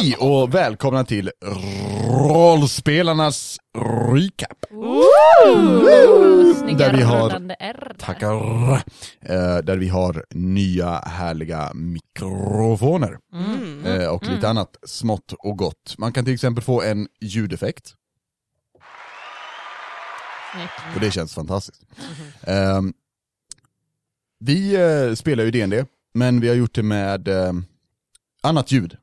Hej och välkomna till Rollspelarnas Recap. Snygga Där vi har-. Tackar. Eh, där vi har nya härliga mikrofoner. Mm. Eh, och lite annat smått och gott. Man kan till exempel få en ljudeffekt. Snyggt. Och det känns fantastiskt. Vi eh, spelar ju D&D men vi har gjort det med eh, annat ljud.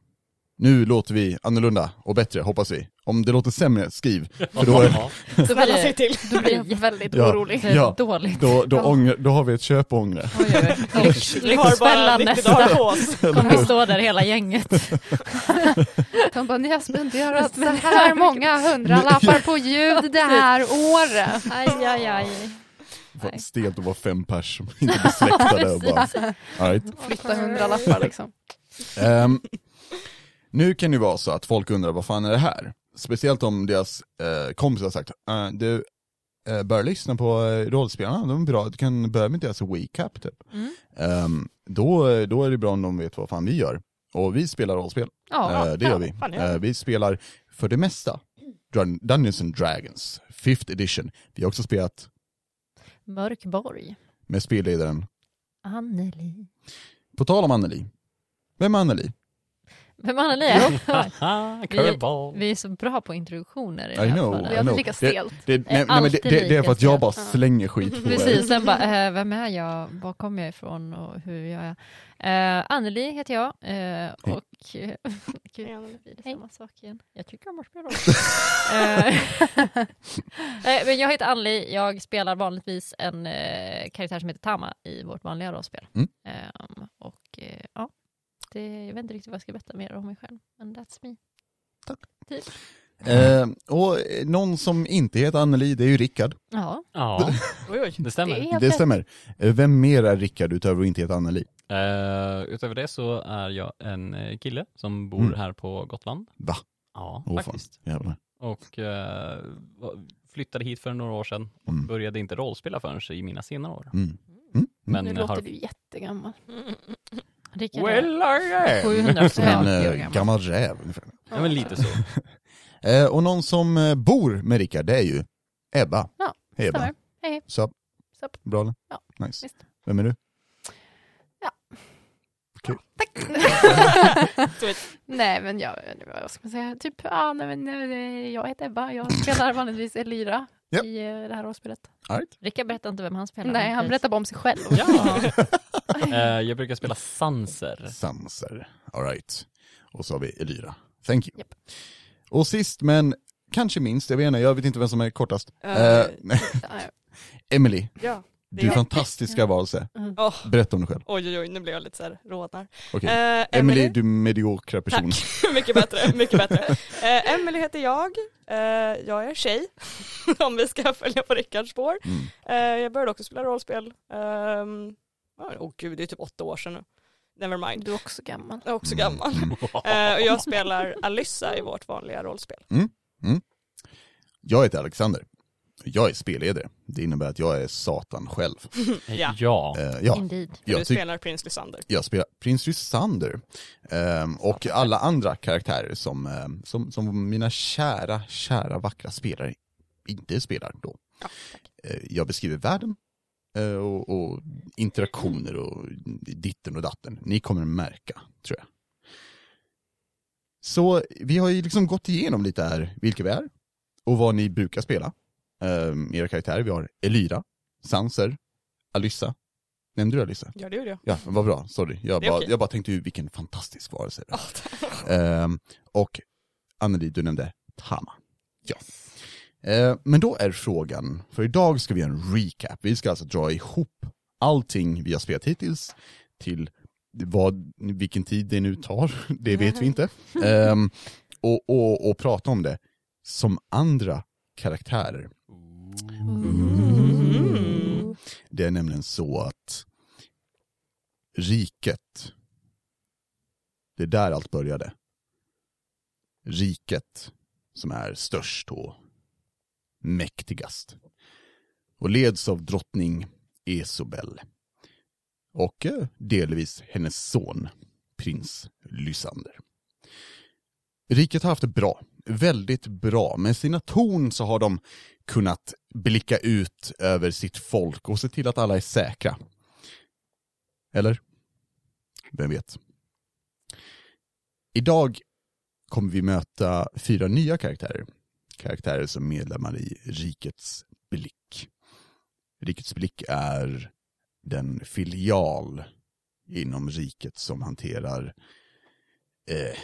Nu låter vi annorlunda och bättre, hoppas vi. Om det låter sämre, skriv. För då, Ja. Då blir till. Då blir jag väldigt Ja. orolig. Ja. Dåligt. då, då, Ja. ångrar, då har vi ett köp och ångra. Lyxfällan 90 dagar nästa. Kommer vi stå där hela gänget. De bara, ni har spenderat så här många hundralappar på ljud det här året. Aj, aj, aj. Stelt att vara fem pers som inte blir släktade och bara, all right. Flytta hundralappar liksom. Ehm, nu kan det vara så att folk undrar vad fan är det här? Speciellt om deras eh, kompisar har sagt, uh, du eh, bör lyssna på eh, rollspelarna, de är bra, du kan börja med deras recap typ. Mm. Ehm, då, då är det bra om de vet vad fan vi gör. Och vi spelar rollspel, Ja, Eh, det gör vi. fan, ja. Eh, vi spelar för det mesta Dun- Dungeons and Dragons, 5th edition. Vi har också spelat Mörkborg. med spelledaren, Anneli. på tal om Anneli, vem är Anneli? Vem Anneli är? Vi-. Vi är så bra på introduktioner i det I know, fallet. Det I är lika stelt. Det, nej, nej, men det, det, det är för att jag bara slänger skit på. Precis, sen bara, eh, vem är jag, var kommer jag ifrån och hur gör jag? Eh, Anneli heter jag eh, och... Gud, nu blir det samma sak igen. Jag tycker om att spela. Eh, eh, men jag heter Anneli, jag spelar vanligtvis en eh, karaktär som heter Tama i vårt vanliga rollspel. Mm. Ehm, och eh, ja, det, jag vet inte riktigt vad jag ska berätta mer om mig själv, men that's me. Tack. Typ. Eh, och någon som inte heter Anneli, det är ju Rickard. Ja, Ja, Oj, oj. det det stämmer. Det rätt. stämmer. Eh, vem mer är Rickard utöver att inte heta Anneli? Eh, utöver det så är jag en eh, kille som bor Mm. här på Gotland. Va? Ja, fan. faktiskt. Jävlar. Och eh, flyttade hit för några år sedan och Mm. började inte rollspela förrän i mina senare år. Mm. Mm. Men nu låter har... du jättegammal. Rickard Well I am! 750 Som en år eh, gammal. gammal räv ungefär. Ja men lite så. Eh, och någon som eh, bor med Rickard, det är ju Ebba. Ja, Hej Ebba. stämmer. Hej, hej. Sup? Sup. Bra eller? Ja, Nice. visst. Vem är du? Nej men jag, vad ska man säga, typ, ja, nej, men, eh, jag heter Ebba, jag spelar vanligtvis Elira Ja. i eh, det här rollspelet. Right. Rickard berättar inte vem han spelar. Nej, han berättar bara om sig själv. Ja. Eh, jag brukar spela Sanser. Sanser. All right. Och så har vi Elira. Thank you. Japp. Och sist men kanske minst, jag vet inte, jag vet inte vem som är kortast. Nej, Ja, Emily, Ja. Du fantastiska varelse. Åh, Berätta om dig själv. oj, oj, oj, nu blir jag lite så här rodnar. Okej. Eh, Emily, du mediokra person. Tack, mycket bättre, mycket bättre. Eh, Emily heter jag, eh, jag är tjej, om vi ska följa på Rickards spår. Mm. Eh, jag började också spela rollspel, Ehm, åh oh, gud det är typ åtta år sedan nu. Never mind, Du är också gammal. jag är också Mm. gammal. Eh, och jag spelar Alyssa i vårt vanliga rollspel. Jag heter Alexander. Jag är spelledare. Det innebär att jag är Satan själv. Ja. ja. Eh, ja, Indeed. jag, du spelar prins Lysander. jag spelar prins Lysander. Ehm, och alla andra karaktärer som, ehm, som, som mina kära, kära vackra spelare inte spelar då. Ja, Eh, jag beskriver världen eh, och, och interaktioner och ditten och datten. Ni kommer märka, tror jag. Så vi har ju liksom gått igenom lite här vilka vi är och vad ni brukar spela. Um, era karaktärer, vi har Elyra, Sanser, Alyssa. Nämnde du Alyssa? Ja det gjorde jag. Ja, vad bra, sorry. Jag bara, okej. jag bara tänkte, vilken fantastisk varelse. det är. Oh. Ehm, och Anneli, du nämnde Tama. Ja. Eh, men då är frågan, för idag ska vi göra en recap. Vi ska alltså dra ihop allting vi har spelat hittills till vad, vilken tid det nu tar, det vet vi inte. Ehm, och, och, och prata om det som andra karaktärer. Mm. Det är nämligen så att riket, det är där allt började. Riket som är störst och mäktigast. Och leds av drottning Esobel. Och eh, delvis hennes son, prins Lysander. riket har haft det bra, väldigt bra. Med sina torn så har de kunnat blicka ut över sitt folk och se till att alla är säkra. Eller? Vem vet? Idag kommer vi möta fyra nya karaktärer. Karaktärer som medlemmar i Rikets blick. Rikets blick är den filial inom riket som hanterar eh,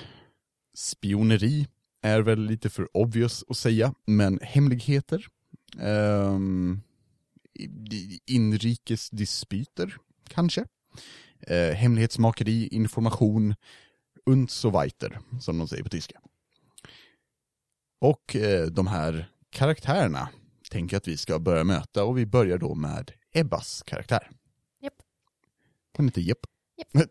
spioneri är väl lite för obvious att säga, men hemligheter, ehm, i- inrikes dispyter kanske, eh, hemlighetsmakeri, information, und so weiter, som de säger på tyska. Och eh, de här karaktärerna tänker jag att vi ska börja möta och vi börjar då med Ebbas karaktär. Japp. Hon heter Jepp.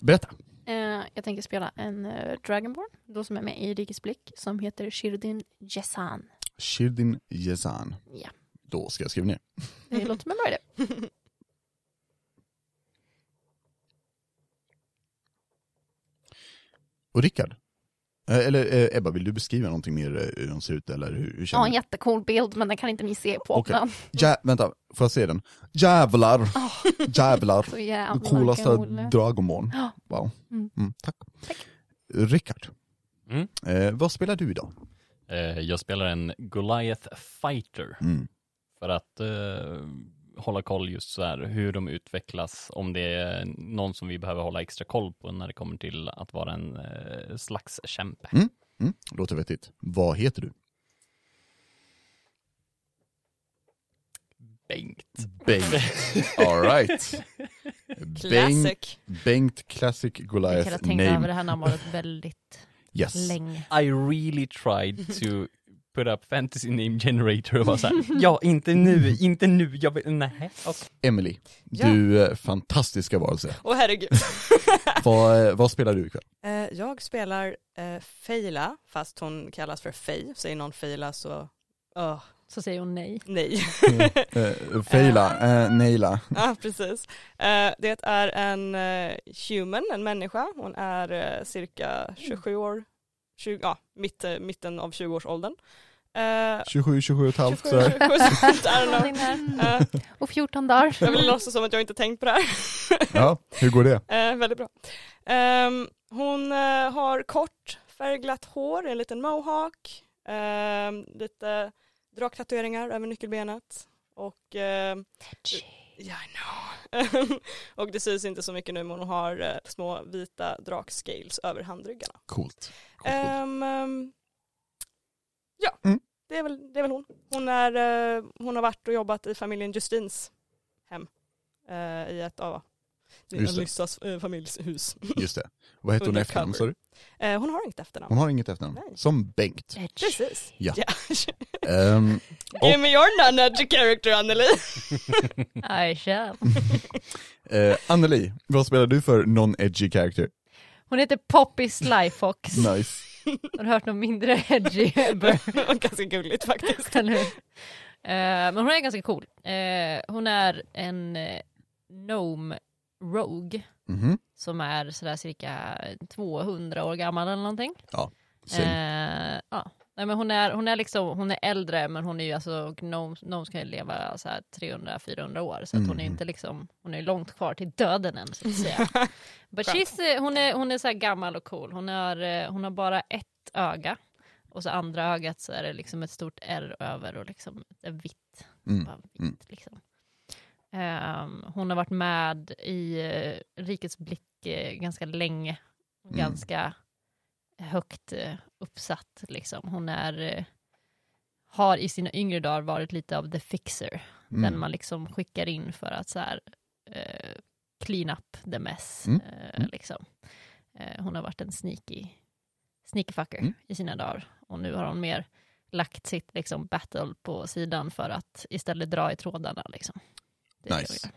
Berätta. Eh, jag tänker spela en uh, Dragonborn, då som är med i Rikets blick, som heter Shirdin Jessan. Shirdin Jezan. Ja. Då ska jag skriva ner. Det låter som en bra idé. Och Rickard? Eh, Eller eh, Ebba, vill du beskriva någonting mer eh, hur hon ser ut eller hur, hur Ja, känner en du? jättecool bild, men den kan inte ni se på. Okej. Men, Ja, vänta, får jag se den? Jävlar! Åh. Jävlar! så Den jävla coolaste. Ja. Wow. Mm. Mm, tack. Tack. Rickard, Mm. eh, vad spelar du idag? Eh, jag spelar en Goliath Fighter Mm. för att eh, hålla koll just så här hur de utvecklas, om det är någon som vi behöver hålla extra koll på när det kommer till att vara en eh, slags kämpe. Mm. Mm. Låter vettigt. Vad heter du? Bengt. Bengt. Alright. Bengt, Classic. Bengt Classic Jag Goliath kan tänka över name. det här namnet väldigt Yes. länge. I really tried to put up fantasy name generator och var så här, ja inte nu, inte nu, jag vill, nej. okej. Emily, Ja. du eh, fantastiska varelse. Åh herregud. vad, eh, vad spelar du ikväll? Eh, jag spelar eh, Feila, fast hon kallas för Fej. Säger någon Feila så, uh, Så säger hon nej. nej. Eh, Feila, eh, Neila. Ja, precis. Eh, det är en eh, human, en människa. Hon är eh, cirka 27 år, 20, ja, mitt, eh, mitten av 20-årsåldern. Uh, 27, 27 och ett halvt 27, sådär. 27, I don't know. Någonting där. Eh, Och 14 dagar. jag vill låtsas som att jag inte tänkt på det här. Ja, hur går det? Eh, väldigt bra. Ehm, hon eh, har kort färgglatt hår, en liten mohawk, ehm, lite draktatueringar över nyckelbenet och ehm, Ja, I know. och det syns inte så mycket nu men hon har eh, små vita drakscales över handryggarna. Coolt. Coolt. Ehm, ehm, ja, Mm. det, är väl, det är väl hon. Hon, är, eh, hon har varit och jobbat i familjen Justins hem eh, i ett av Just det. Alissas eh, familjs hus. Just det. Vad heter hon i efternamn sa du? Eh, hon har inget efternamn. Hon har inget efternamn. Nej. Som Bengt. Precis. Ja. Ja. Ehm, Give me your non-edgy character Anneli. I shall. eh, Anneli, vad spelar du för non-edgy character? Hon heter Poppy Slyfox. Nice. Har du hört något mindre edgy? Ganska gulligt faktiskt. Eller hur? Eh, men hon är ganska cool. Eh, hon är en uh, Gnome Rogue Mhm. som är sådär cirka 200 år gammal eller någonting. Same. Eh, ja. Nej, men hon, är, hon, är liksom, hon är äldre men hon är ju alltså, gnomes, gnomes kan ju leva så här 300-400 år så att hon är Mhm. inte liksom, hon är långt kvar till döden än så att säga. But she's, eh, hon är, hon är så gammal och cool, hon har, eh, hon har bara ett öga och så andra ögat så är det liksom ett stort R över och liksom ett vitt. Mm. Bara vitt Mm. liksom. Ehm, hon har varit med i uh, Rikets blick eh, ganska länge. Mm. Ganska högt eh, uppsatt. Liksom. Hon är, eh, har i sina yngre dagar varit lite av the fixer. Den Mm. man liksom skickar in för att så här, eh, clean up the mess. Mm. Eh, Mm. liksom. eh, hon har varit en sneaky, sneaky fucker Mm. i sina dagar. Och nu har hon mer lagt sitt liksom, battle på sidan för att istället dra i trådarna. Liksom. Det Nice.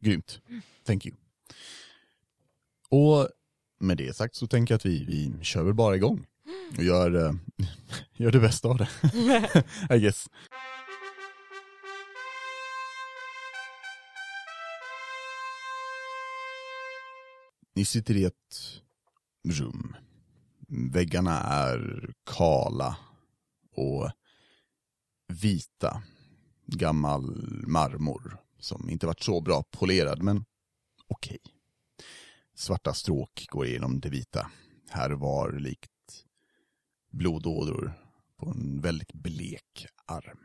Grymt. Thank you. Och med det sagt så tänker jag att vi, vi kör väl bara igång. Och gör, eh, gör det bästa av det, I guess. Ni sitter i ett rum Väggarna är kala och vita. Gammal marmor som inte varit så bra polerad, men okej. Svarta stråk går igenom det vita. Här var likt blodådror på en väldigt blek arm.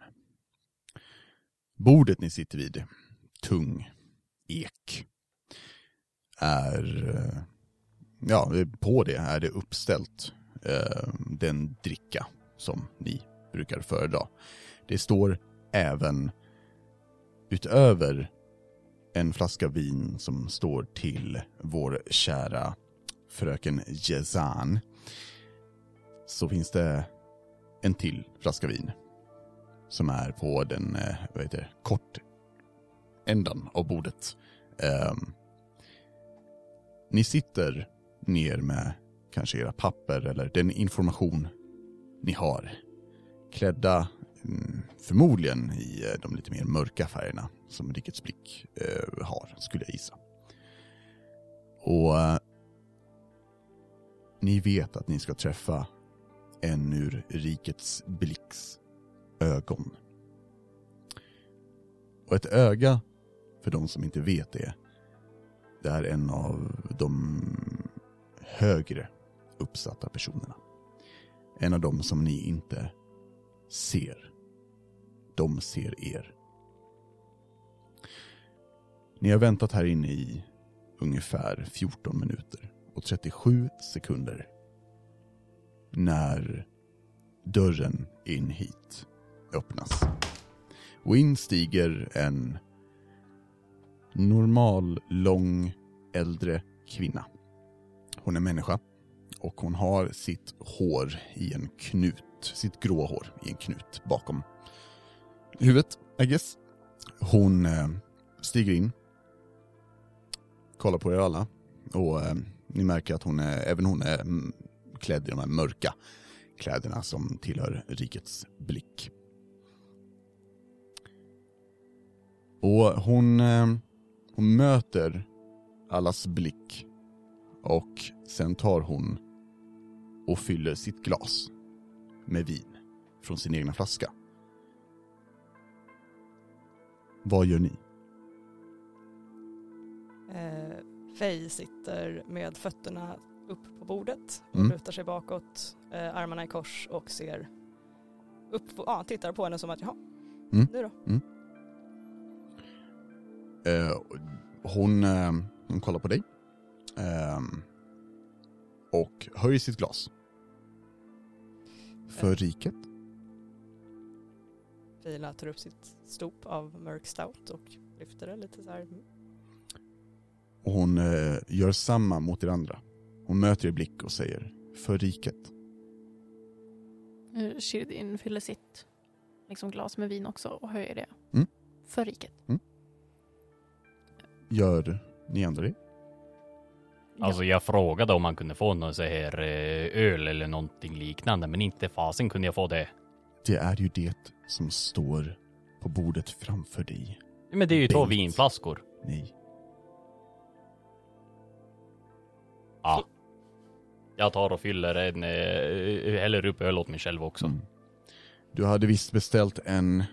Bordet ni sitter vid, tung ek, är, eh, ja, på det är det uppställt eh, den dricka som ni brukar föredra. Det står även utöver en flaska vin som står till vår kära fröken Jezan så finns det en till flaska vin som är på den eh, vad heter det, kort ändan av bordet. Um, ni sitter ner med kanske era papper eller den information ni har. Klädda Eh, förmodligen i eh, de lite mer mörka färgerna som Rikets blick eh, har, skulle jag gissa. Och ni vet att ni ska träffa en ur Rikets blicks ögon. Och ett öga, för de som inte vet det, det är en av de högre uppsatta personerna. En av dem som ni inte ser. De ser er. Ni har väntat här inne i ungefär 14 minuter och 37 sekunder när dörren in hit öppnas. Och in stiger en normal, lång, äldre kvinna. Hon är människa och hon har sitt hår i en knut, sitt grå hår i en knut bakom huvudet, I guess. Hon eh, stiger in, kollar på er alla och eh, ni märker att hon är, även hon är mm, klädd i de här mörka kläderna som tillhör rikets blick. Och hon, eh, hon möter allas blick och sen tar hon och fyller sitt glas med vin från sin egna flaska. Vad gör ni? Eh, Faye sitter med fötterna upp på bordet och Mm. lutar sig bakåt, eh, armarna i kors och ser upp, ja, tittar på henne som att jaha, Mm. du då? Eh, hon, eh, hon kollar på dig. ehm, och höjer sitt glas. För riket. Fila tar upp sitt stop av mörk stout och lyfter det lite så här. mm. Och hon eh, gör samma mot er andra. Hon möter er blick och säger för riket. Eh, Shirdin fyller sitt liksom, glas med vin också och höjer det. Mm. För riket. Gör ni andra det? Alltså jag frågade om man kunde få någon så här eh, öl eller någonting liknande, men inte fasen kunde jag få det. Det är ju det som står på bordet framför dig. Men det är ju två Bengt. vinflaskor. Nej. Ja. Jag tar och fyller en, eh, häller upp öl åt mig själv också. Mm. Du hade visst beställt en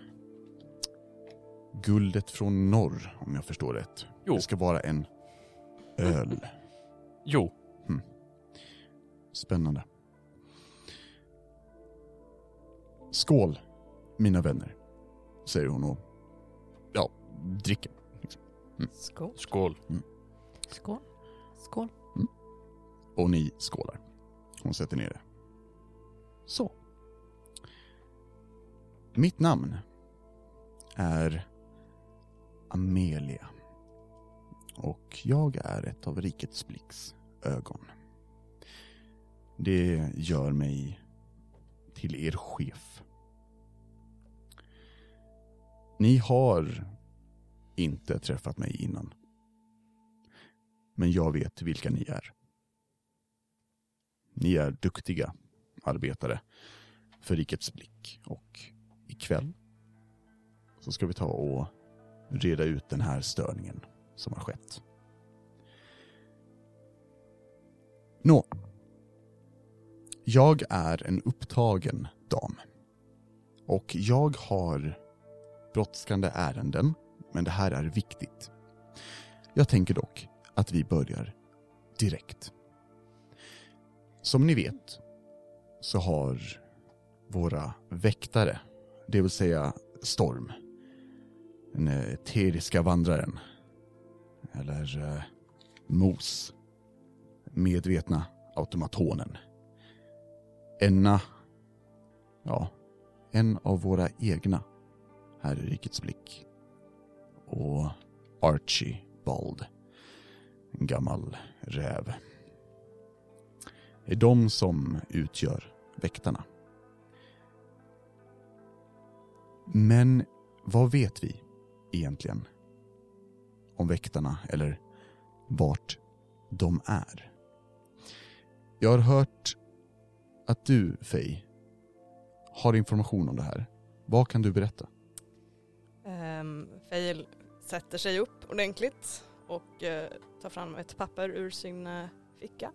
Guldet från norr, om jag förstår rätt. Jo. Det ska vara en öl. Jo, Spännande. Skål, mina vänner, säger hon och ja, dricker. Skål. skål. Skål. Skål. Och ni skålar. Hon sätter ner det. Så. Mitt namn är Amelia. Och jag är ett av rikets blicks ögon. Det gör mig till er chef. Ni har inte träffat mig innan. Men jag vet vilka ni är. Ni är duktiga arbetare för rikets blick och ikväll så ska vi ta och reda ut den här störningen som har skett. Nå. Jag är en upptagen dam. Och jag har brådskande ärenden, men det här är viktigt. Jag tänker dock att vi börjar direkt. Som ni vet så har våra väktare, det vill säga Storm, den eh, eteriska vandraren, eller eh, Mos, medvetna automatonen. Enna, ja, en av våra egna här i Rikets blick. Och Archie Bald, en gammal räv. Det är de som utgör väktarna. Men vad vet vi egentligen om väktarna eller vart de är? Jag har hört att du, Faye, har information om det här. Vad kan du berätta? Um, Faye sätter sig upp ordentligt och uh, tar fram ett papper ur sin uh, ficka.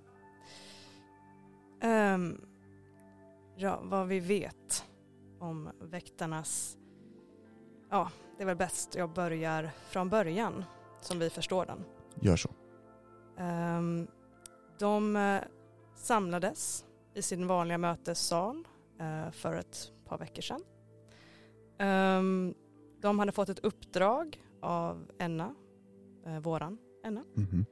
Um, ja, vad vi vet om väktarnas... Ja, det är väl bäst jag börjar från början som vi förstår den. Gör så. Um, de uh, samlades i sin vanliga mötessal uh, för ett par veckor sedan. Um, de hade fått ett uppdrag av Enna, uh, våran Enna, Mhm.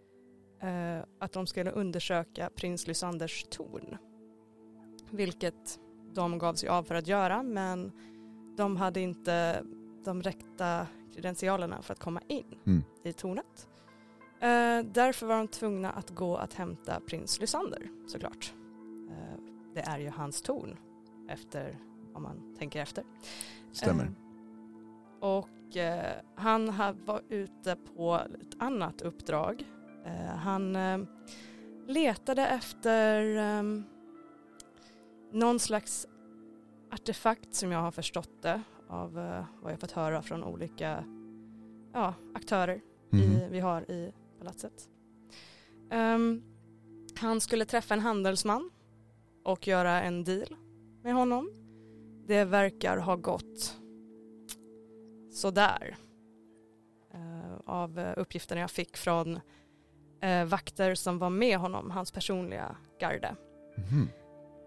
uh, att de skulle undersöka prins Lysanders torn. Vilket de gav sig av för att göra men de hade inte de räckta kredentialerna för att komma in Mm. i tornet. Eh, därför var de tvungna att gå att hämta prins Lysander såklart. Det är ju hans torn efter, om man tänker efter. Stämmer. Eh, och eh, han ha- var ute på ett annat uppdrag. Eh, han eh, letade efter eh, någon slags artefakt som jag har förstått det av eh, vad jag fått höra från olika ja, aktörer Mhm. i, vi har i palatset. Ehm, han skulle träffa en handelsman och göra en deal med honom. Det verkar ha gått sådär. Uh, av eh, uppgifterna jag fick från eh, vakter som var med honom, hans personliga garde.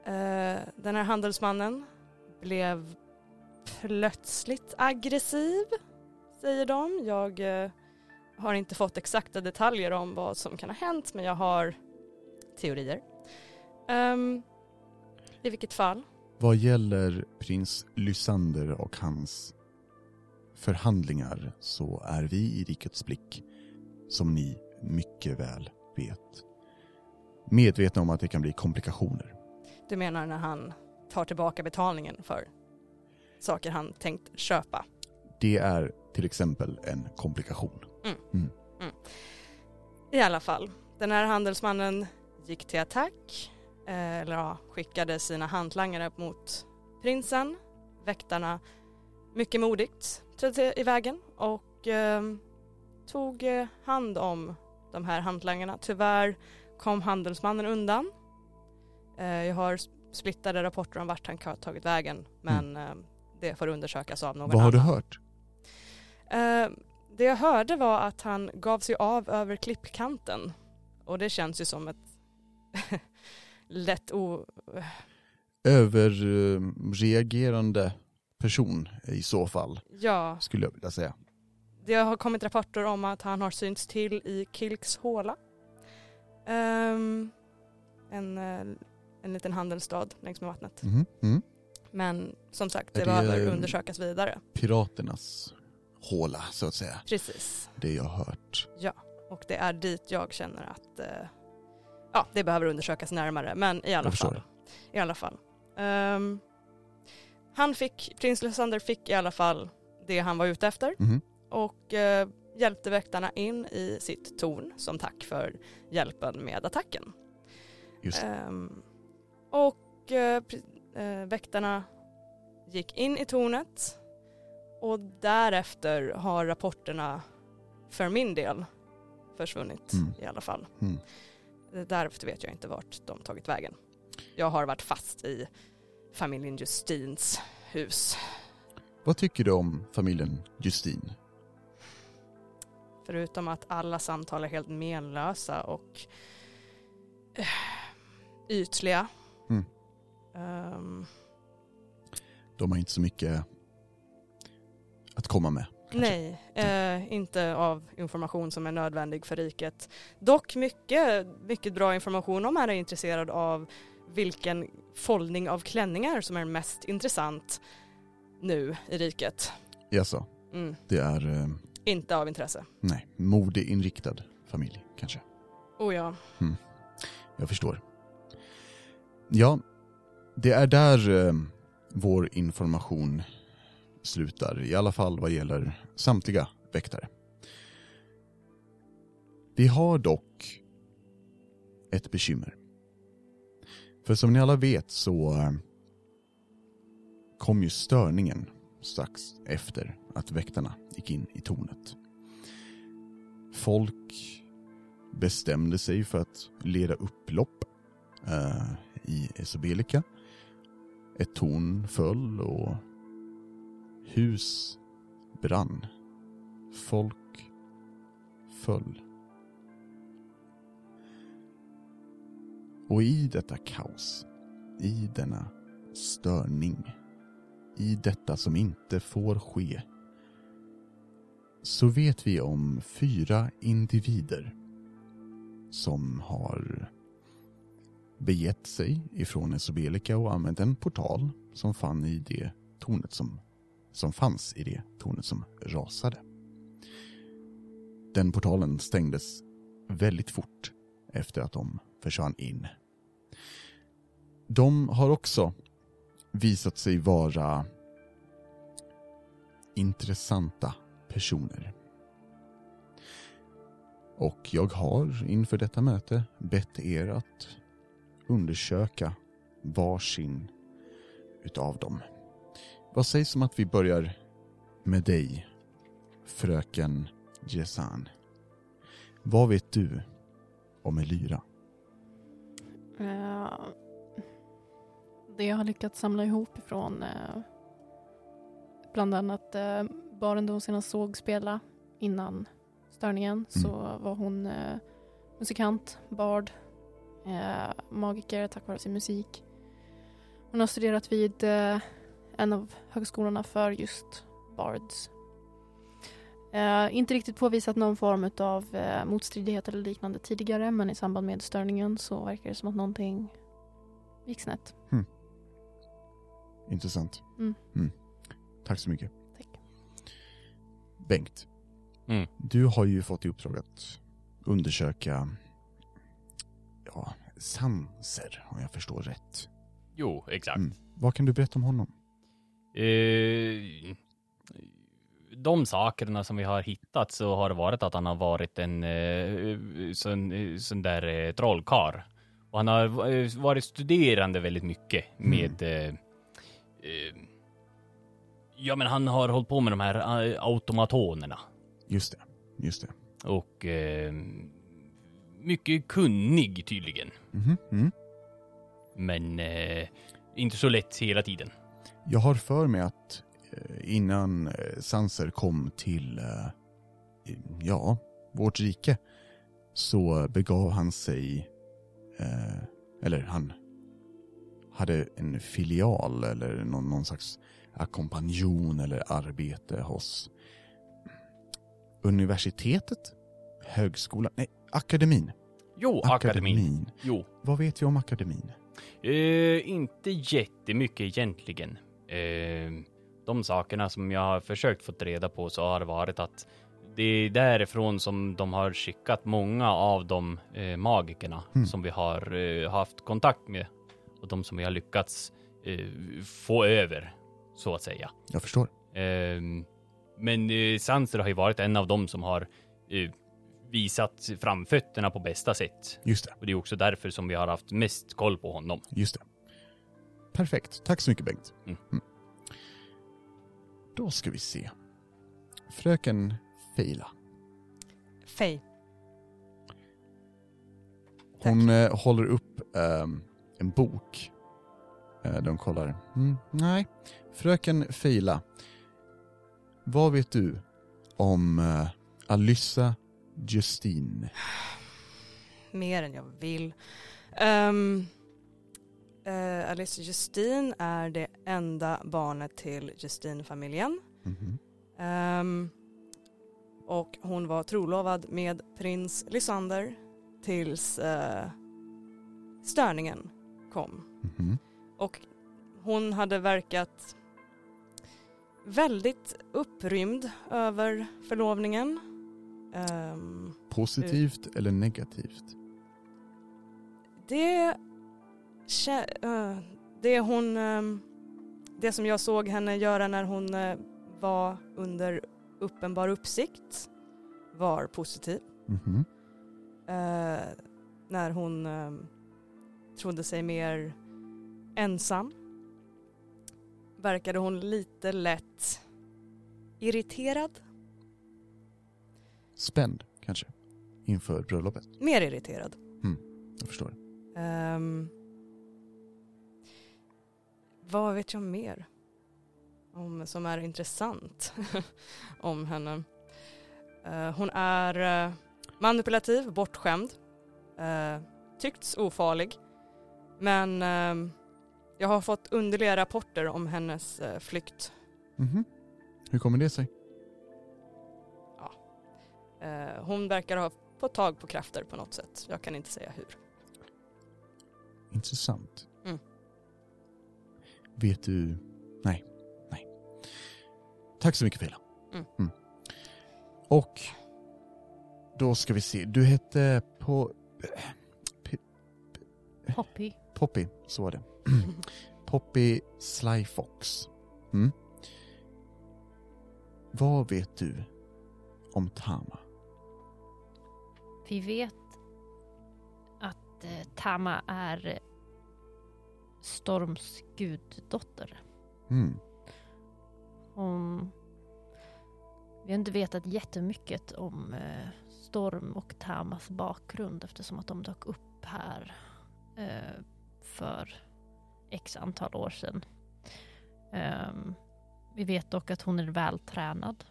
Eh, den här handelsmannen blev plötsligt aggressiv, säger de. Jag eh, har inte fått exakta detaljer om vad som kan ha hänt, men jag har teorier. Ehm, I vilket fall, Vad gäller prins Lysander och hans förhandlingar så är vi i Rikets blick, som ni mycket väl vet, medvetna om att det kan bli komplikationer. du menar när han tar tillbaka betalningen för saker han tänkt köpa. Det är till exempel en komplikation. I alla fall, den här handelsmannen gick till attack, eller ja, skickade sina hantlangare mot prinsen. Väktarna, mycket modigt, trädde i vägen och eh, tog eh, hand om de här hantlangarna. Tyvärr kom handelsmannen undan. Eh, jag har splittade rapporter om vart han har tagit vägen, men eh, det får undersökas av någon Vad har du annan. hört? Eh, det jag hörde var att han gav sig av över klippkanten. Och det känns ju som ett lätt o... Överreagerande person i så fall, Ja, skulle jag vilja säga. det har kommit rapporter om att han har synts till i Kilks håla. Ehm, en, eh, en liten handelsstad längs med vattnet. Mhm. Mm. Men som sagt, det det- behöver undersökas vidare. Piraternas håla, så att säga. Precis. Det jag har hört. Och det är dit jag känner att eh, ja, det behöver undersökas närmare. Men i alla fall. I alla fall. Ehm, han fick, prins Lysander fick i alla fall det han var ute efter Mhm. och eh, hjälpte väktarna in i sitt torn som tack för hjälpen med attacken. Ehm, och eh, eh, väktarna gick in i tornet och därefter har rapporterna för min del försvunnit Mm. i alla fall. Mm. Därefter vet jag inte vart de tagit vägen. jag har varit fast i familjen Justins hus. Vad tycker du om familjen Justin? Förutom att alla samtal är helt menlösa och eh, ytliga. Mm. Ehm, De har inte så mycket att komma med. Nej, eh, inte av information som är nödvändig för riket. Dock mycket, mycket bra information om man är intresserad av vilken foldning av klänningar som är mest intressant nu i riket. Jaså, Mm. det är, eh, Inte av intresse. nej, modeinriktad familj kanske. Oh ja. Jag förstår. Ja, det är där eh, vår information slutar, i alla fall vad gäller samtliga väktare. Vi har dock ett bekymmer. För som ni alla vet så eh, kom ju störningen strax efter att väktarna gick in i tornet. Folk bestämde sig för att leda upplopp eh, i Esobelika. Ett torn föll och hus brann. Folk föll. Och i detta kaos, i denna störning, i detta som inte får ske, så vet vi om fyra individer som har begett sig ifrån Esobelika och använt en portal som fann i det tornet som, som fanns i det tornet som rasade. Den portalen stängdes väldigt fort efter att de försvann in. De har också visat sig vara intressanta personer. Och jag har inför detta möte bett er att undersöka varsin utav dem. Vad sägs om att vi börjar med dig, fröken Jesan? Vad vet du om Elyra? Eh, det jag har lyckats samla ihop ifrån eh, bland annat uh, baren då hon senast såg spela innan störningen så var hon eh, musikant, bard, eh, magiker tack vare sin musik. Hon har studerat vid eh, en av högskolorna för just bards. Eh, inte riktigt påvisat någon form av eh, motstridighet eller liknande tidigare men i samband med störningen så verkar det som att någonting gick snett. Intressant. Mm. Tack så mycket. Tack. Bengt, Mm. du har ju fått i uppdrag att undersöka ja, Sanser, om jag förstår rätt. Jo, exakt. Mm. Vad kan du berätta om honom? Eh, de sakerna som vi har hittat så har det varit att han har varit en eh, sån, eh, sån där eh, trollkar. Och han har eh, varit studerande väldigt mycket med eh, eh, Ja men han har hållit på med de här automatonerna. Just det, just det. Och mycket kunnig tydligen. Mhm, mm. Men inte så lätt hela tiden. Jag har för mig att eh, innan eh, Sanser kom till, eh, ja, vårt rike så begav han sig, eller han hade en filial eller någon, någon slags ackompanjon eller arbete hos universitetet, högskolan, nej, akademin. Jo, akademin. Jo. Vad vet vi om akademin? Eh, inte jättemycket egentligen. Eh, de sakerna som jag har försökt få reda på så har det varit att det är därifrån som de har skickat många av de eh, magikerna Mm. som vi har eh, haft kontakt med och de som vi har lyckats eh, få över, så att säga. Jag förstår. Ehm, men eh, Sanser har ju varit en av dem som har eh, visat framfötterna på bästa sätt. Just det. Och det är också därför som vi har haft mest koll på honom. Just det. Perfekt. Tack så mycket Bengt. Mm. Då ska vi se. Fröken Feila. Fej. Hon eh, håller upp ehm, en bok. Eh, de kollar. Mm, nej, fröken Feila. Vad vet du om uh, Alyssa Justine? Mer än jag vill. Um, uh, Alice Justine är det enda barnet till Justine-familjen. Mhm. Ehm, och hon var trolovad med prins Lysander tills eh, störningen kom. Mhm. Och hon hade verkat väldigt upprymd över förlovningen. Ehm, Positivt eller negativt? det, eh, det hon, ehm, det som jag såg henne göra när hon eh, var under uppenbar uppsikt var positiv. Mhm. Eh, när hon eh, trodde sig mer ensam verkade hon lite lätt irriterad. Spänd, kanske? Inför bröllopet? Mer irriterad. Jag förstår. Ehm, vad vet jag mer om, som är intressant om henne? Eh, hon är eh, manipulativ, bortskämd, uh, tyckts ofarlig. Men jag har fått underliga rapporter om hennes eh, flykt. Mhm. Hur kommer det sig? Eh, hon verkar ha fått tag på krafter på något sätt. Jag kan inte säga hur. Intressant. Mm. Vet du... Nej. Nej. Tack så mycket Fela. Mm. Och då ska vi se. Du hette på... Poppy. Poppy, så var det. Poppy Sly Fox. Mm. Vad vet du om Tama? Vi vet att eh, Tama är Storms guddotter. Mm. Hon... Vi har inte vetat jättemycket om eh, Storm och Tamas bakgrund eftersom att de dök upp här eh, för x antal år sedan. Ehm, vi vet dock att hon är vältränad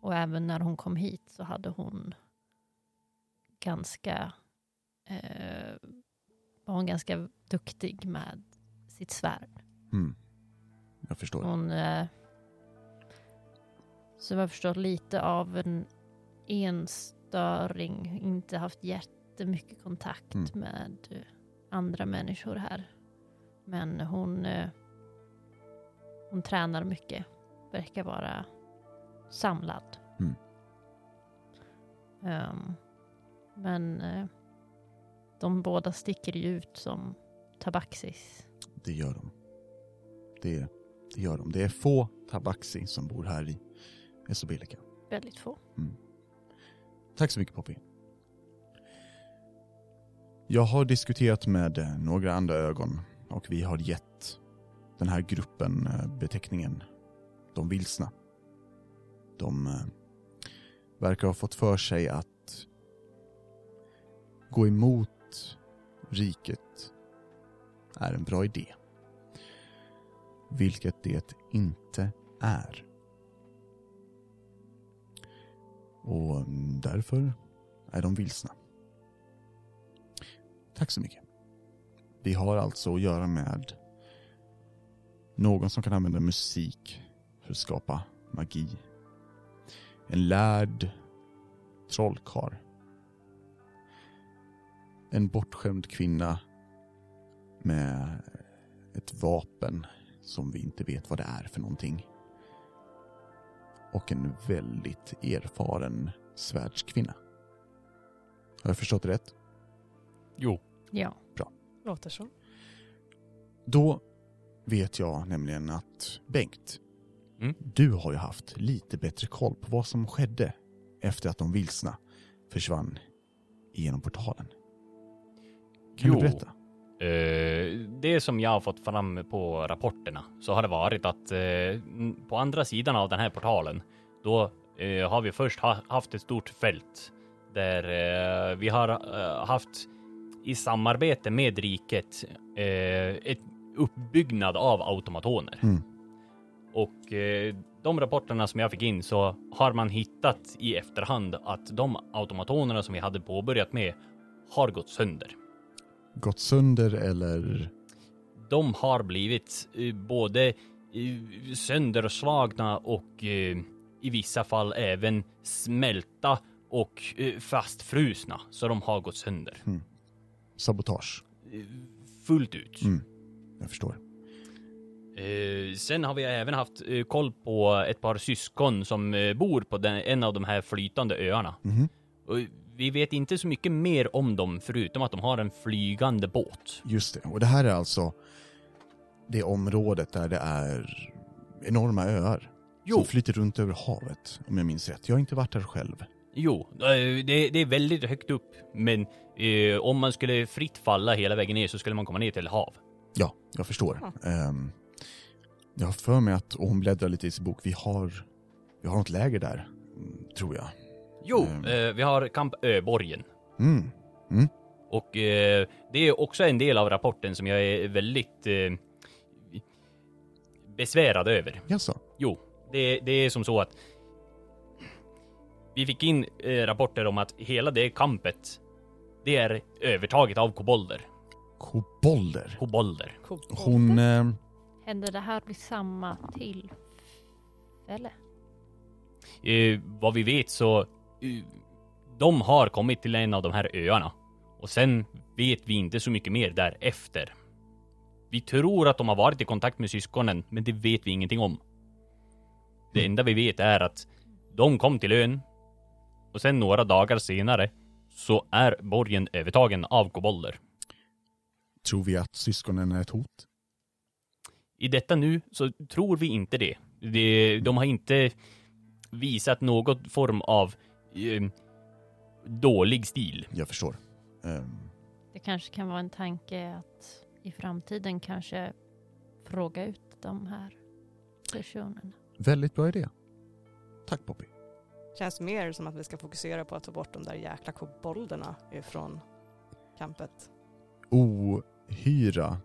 och även när hon kom hit så hade hon ganska eh, var hon ganska duktig med sitt svärd. Mm. Jag förstår. Hon... Eh, som jag förstått lite av en enstöring, inte haft jättemycket kontakt Mm. med andra människor här. Men hon... Eh, hon tränar mycket, verkar vara samlad. Mm. Ehm, men eh, de båda sticker ju ut som tabaxis. Det gör de. Det, det gör de. Det är få tabaxi som bor här i Esobilika. Väldigt få. Tack så mycket Poppy. Jag har diskuterat med eh, några andra ögon och vi har gett den här gruppen eh, beteckningen De vilsna. De eh, verkar ha fått för sig att gå emot riket är en bra idé. Vilket det inte är. Och mm, därför är de vilsna. Tack så mycket. Vi har alltså att göra med någon som kan använda musik för att skapa magi. En lärd trollkarl. En bortskämd kvinna med ett vapen som vi inte vet vad det är för någonting. Och en väldigt erfaren svärdskvinna. Har jag förstått det rätt? Jo. Ja. Låter så. Då vet jag nämligen att Bengt, Mm. du har ju haft lite bättre koll på vad som skedde efter att de vilsna försvann genom portalen. Kan Jo. du berätta? Eh, det som jag har fått fram på rapporterna så har det varit att eh, på andra sidan av den här portalen, då eh, har vi först ha, haft ett stort fält där vi har haft i samarbete med riket ett uppbyggnad av automatoner. Mm. Och eh, de rapporterna som jag fick in så har man hittat i efterhand att de automatonerna som vi hade påbörjat med har gått sönder. Gått sönder eller? De har blivit eh, både eh, sönderslagna och eh, i vissa fall även smälta och fastfrusna, så de har gått sönder. Sabotage? Eh, Fullt ut. Mm. Jag förstår. Sen har vi även haft koll på ett par syskon som bor på den, en av de här flytande öarna. Mhm. Vi vet inte så mycket mer om dem förutom att de har en flygande båt. Just det. Och det här är alltså det området där det är enorma öar. Jo. Som flyter runt över havet, om jag minns rätt. Jag har inte varit där själv. Jo, eh, det, det är väldigt högt upp, men eh, om man skulle fritt falla hela vägen ner så skulle man komma ner till hav. Ja, jag förstår. Ehm, jag har för mig att, och hon bläddrar lite i sin bok, vi har, vi har något läger där, mm, tror jag. Jo, Mm. eh, vi har Kamp Öborgen. Mm. Och eh, det är också en del av rapporten som jag är väldigt eh, besvärad över. Jaså? Jo, det, det är som så att vi fick in eh, rapporter om att hela det kampet, det är övertaget av kobolder. Kobolder? Kobolder. Hon... Eh, Hände det här vid samma tillfälle? Eh, vad vi vet så, de har kommit till en av de här öarna. Och sen vet vi inte så mycket mer därefter. Vi tror att de har varit i kontakt med syskonen, men det vet vi ingenting om. Det enda vi vet är att de kom till ön och sen några dagar senare så är borgen övertagen av kobolder. tror vi att syskonen är ett hot? I detta nu så tror vi inte det. det de har inte visat någon form av eh, dålig stil. Jag förstår. Ehm, Det kanske kan vara en tanke att i framtiden kanske fråga ut de här personerna. väldigt bra idé. Tack Poppy. Känns mer som att vi ska fokusera på att ta bort de där jäkla kobolderna ifrån campet. Ohyra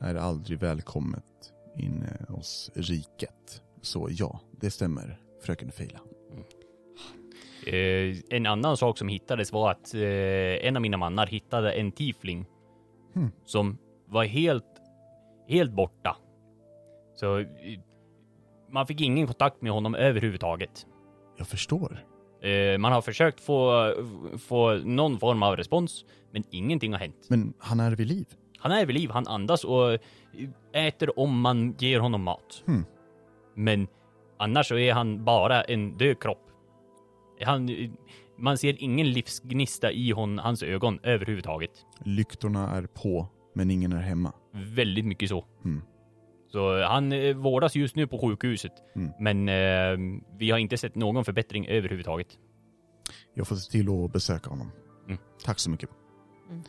är aldrig välkommet inne hos riket. Så ja, det stämmer, fröken Feila. Eh, en annan sak som hittades var att eh, en av mina mannar hittade en tiefling Hmm. som var helt, helt borta. Så eh, man fick ingen kontakt med honom överhuvudtaget. Jag förstår. Eh, man har försökt få, få någon form av respons, men ingenting har hänt. Men han är vid liv? Han är vid liv, han andas och äter om man ger honom mat. Hmm. Men annars så är han bara en död kropp. Han, eh, man ser ingen livsgnista i hon, hans ögon överhuvudtaget. Lyktorna är på, men ingen är hemma. Väldigt mycket så. Mm. Så han eh, vårdas just nu på sjukhuset. Mm. Men eh, vi har inte sett någon förbättring överhuvudtaget. Jag får se till att besöka honom. Mm. Tack så mycket. Mm.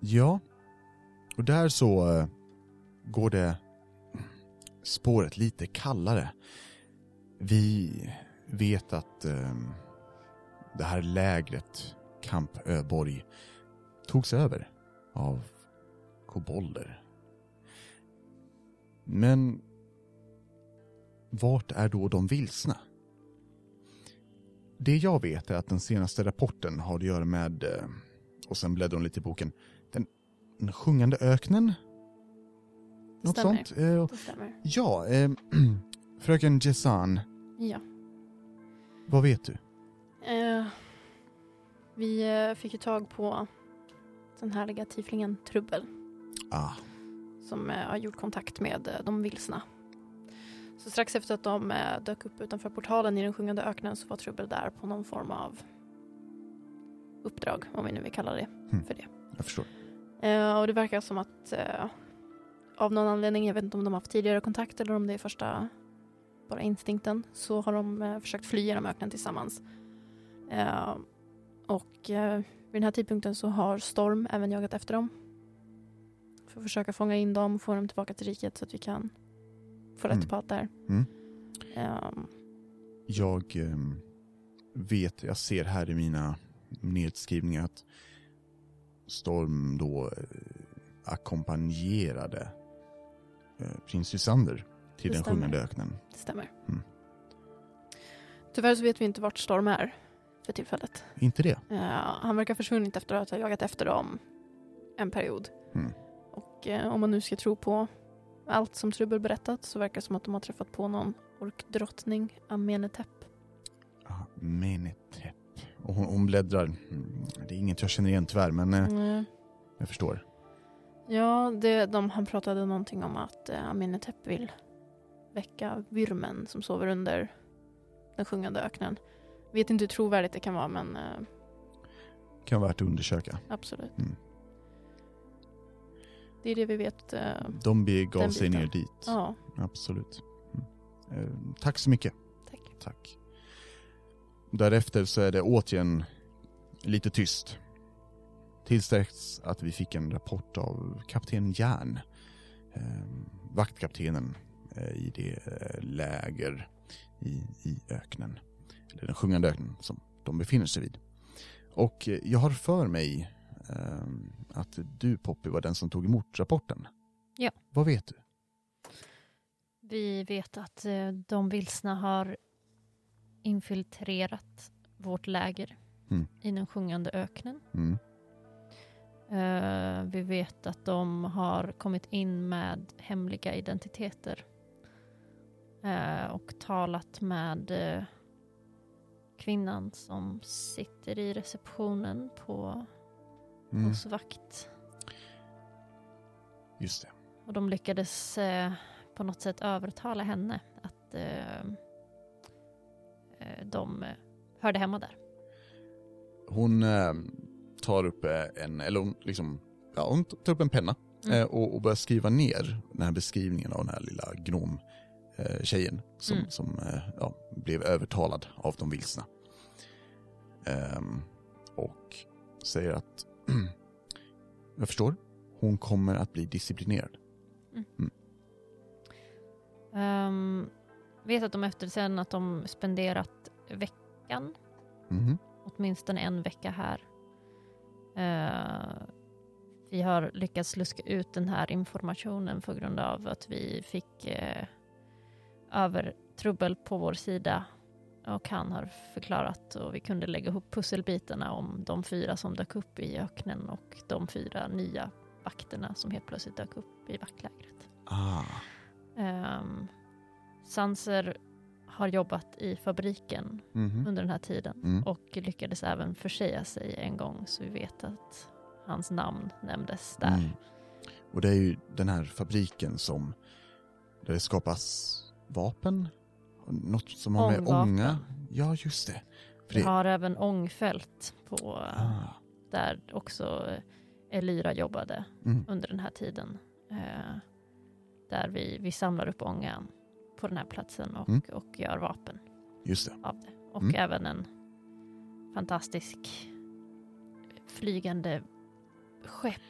Ja, och där så eh, går det spåret lite kallare. Vi vet att eh, det här lägret, Kamp Öborg, togs över av kobolder. Men vart är då de vilsna? Det jag vet är att den senaste rapporten har att göra med, eh, och sen bläddrar hon lite i boken, den, den sjungande öknen? Något Stämmer. sånt? Eh, Det stämmer. ja, eh, fröken Jessan, Ja. Vad vet du? Eh, vi eh, fick ju tag på den härliga tieflingen Trubbel Ah, som eh, har gjort kontakt med eh, de vilsna. Så strax efter att de eh, dök upp utanför portalen i den sjungande öknen så var Trubbel där på någon form av uppdrag, om vi nu vill kalla det Mm. för det. jag förstår. Eh, och det verkar som att eh, av någon anledning, jag vet inte om de har haft tidigare kontakt eller om det är första bara instinkten, så har de eh, försökt fly genom öknen tillsammans. Eh, och eh, vid den här tidpunkten så har Storm även jagat efter dem. För att försöka fånga in dem och få dem tillbaka till riket så att vi kan få rätt Mm. på allt där. Mm. Ehm, Jag ehm, vet, jag ser här i mina nedskrivningar att Storm då eh, ackompanjerade eh, prins Lysander till Det den stämmer. sjungande öknen. Det stämmer. Mm. Tyvärr så vet vi inte vart Storm är för tillfället. Inte det? Eh, han verkar ha försvunnit efter att ha jagat efter dem en period. Mm. Och eh, om man nu ska tro på allt som Trubbel berättat så verkar det som att de har träffat på någon orkdrottning, Amenetep. Ah, Menetep. Och hon, hon bläddrar. Mm, Det är inget jag känner igen tyvärr, men eh, Mm. jag förstår. Ja, det, de, han pratade någonting om att eh, Amenetep vill väcka vyrmen som sover under den sjungande öknen. Vet inte hur trovärdigt det kan vara men eh, Kan vara värt att undersöka. absolut. Mm. Det är det vi vet. Eh, De begav sig ner dit. ja, Absolut. Mm. Eh, tack så mycket. tack. Tack. Därefter så är det återigen lite tyst. Tills dess att vi fick en rapport av kapten Järn. Eh, vaktkaptenen i det eh, läger i, i öknen. Eller den sjungande öknen som de befinner sig vid. Och eh, jag har för mig eh, att du Poppy var den som tog emot rapporten. Ja. Vad vet du? Vi vet att eh, de vilsna har infiltrerat vårt läger Mm. i den sjungande öknen. Mm. Eh, vi vet att de har kommit in med hemliga identiteter eh, och talat med eh, kvinnan som sitter i receptionen på Mm. hos vakt. Just det. Och de lyckades eh, på något sätt övertala henne att eh, eh, de eh, hörde hemma där. Hon eh, tar upp eh, en, eller hon liksom, ja hon tar upp en penna Mm. eh, och, och börjar skriva ner den här beskrivningen av den här lilla gnom eh, tjejen som, Mm. som eh, ja, blev övertalad av de vilsna. Ehm, och säger att, jag förstår, hon kommer att bli disciplinerad. Um, vet att de efter sen att de spenderat veckan, Mhm. åtminstone en vecka här. Eh, vi har lyckats luska ut den här informationen på grund av att vi fick uh, övertrubbel på vår sida och han har förklarat och vi kunde lägga ihop pusselbitarna om de fyra som dök upp i öknen och de fyra nya vakterna som helt plötsligt dök upp i vaktlägret. Ah, Um, Sanser har jobbat i fabriken mhm. under den här tiden Mm. och lyckades även försäga sig en gång så vi vet att hans namn nämndes där. Mm. Och det är ju den här fabriken som, där det skapas vapen? Något som har med ånga? Ja, just det. För Vi det har även ångfält på, ah, där också Elyra jobbade mm, under den här tiden. Eh, där vi, vi samlar upp ångan på den här platsen och, Mm. och gör vapen just det. av det. Och Mm. även en fantastisk flygande skepp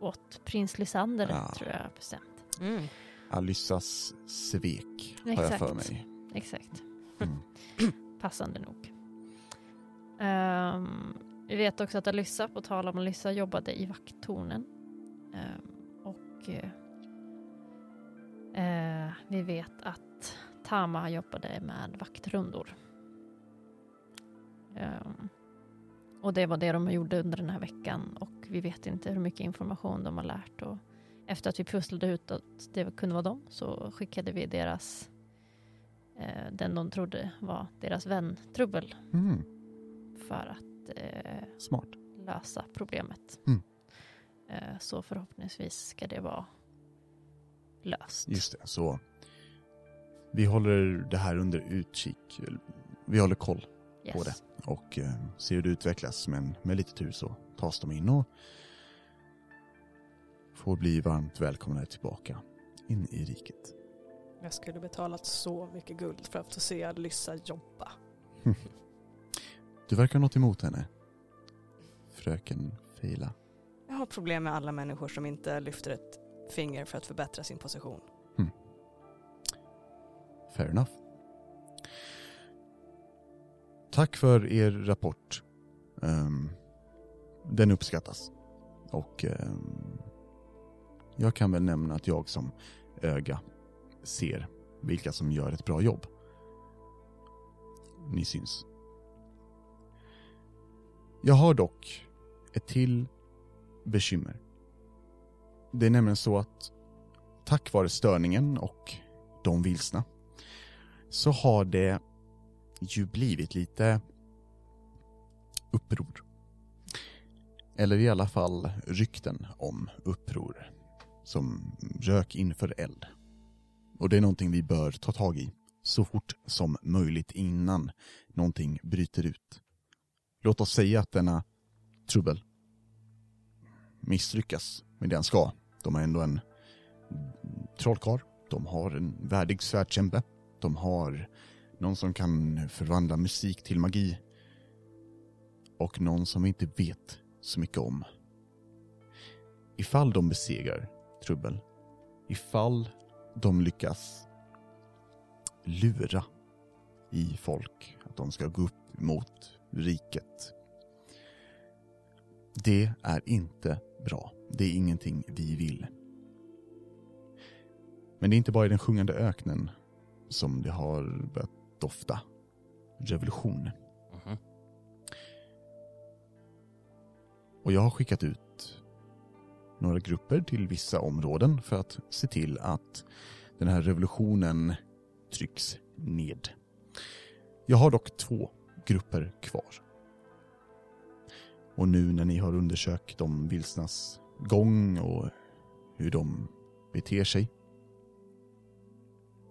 åt prins Lysander Ja. tror jag bestämt. Alyssas svek har jag Exakt. för mig. Exakt. Mm. Passande nog. Ehm, vi vet också att Alyssa, på tal om Alyssa, jobbade i vakttornen. Ehm, och eh, vi vet att Tama jobbade med vaktrundor. Ehm, och det var det de gjorde under den här veckan och vi vet inte hur mycket information de har lärt. Och efter att vi pusslade ut att det kunde vara dem så skickade vi deras eh, den de trodde var deras vän Trubbel Mm, för att eh, smart. lösa problemet. Mm. Eh, så förhoppningsvis ska det vara löst. Just det, så vi håller det här under utkik. Vi håller koll på det. och eh, ser hur det utvecklas. Men med lite tur så tas de in och får bli varmt välkomna tillbaka in i riket. Jag skulle betalat så mycket guld för att få se Alyssa jobba. Du verkar ha något emot henne. Fröken Feila. Jag har problem med alla människor som inte lyfter ett finger för att förbättra sin position. Fair enough. Tack för er rapport. Ehm, den uppskattas. Och eh, jag kan väl nämna att jag som öga ser vilka som gör ett bra jobb. Ni syns. Jag har dock ett till bekymmer. Det är nämligen så att tack vare störningen och de vilsna så har det ju blivit lite uppror. Eller i alla fall rykten om uppror. Som rök inför eld. Och det är någonting vi bör ta tag i så fort som möjligt innan någonting bryter ut. Låt oss säga att denna trubbel misslyckas med det han ska. De har ändå en trollkarl, de har en värdig svärdkämpe, de har någon som kan förvandla musik till magi och någon som vi inte vet så mycket om. Ifall de besegrar Trubbel, ifall de lyckas lura i folk att de ska gå upp mot riket. Det är inte bra. Det är ingenting vi vill. Men det är inte bara i den sjungande öknen som det har börjat dofta revolution. Mhm. Och jag har skickat ut några grupper till vissa områden för att se till att den här revolutionen trycks ned. Jag har dock två grupper kvar. Och nu när ni har undersökt de vilsnas gång och hur de beter sig.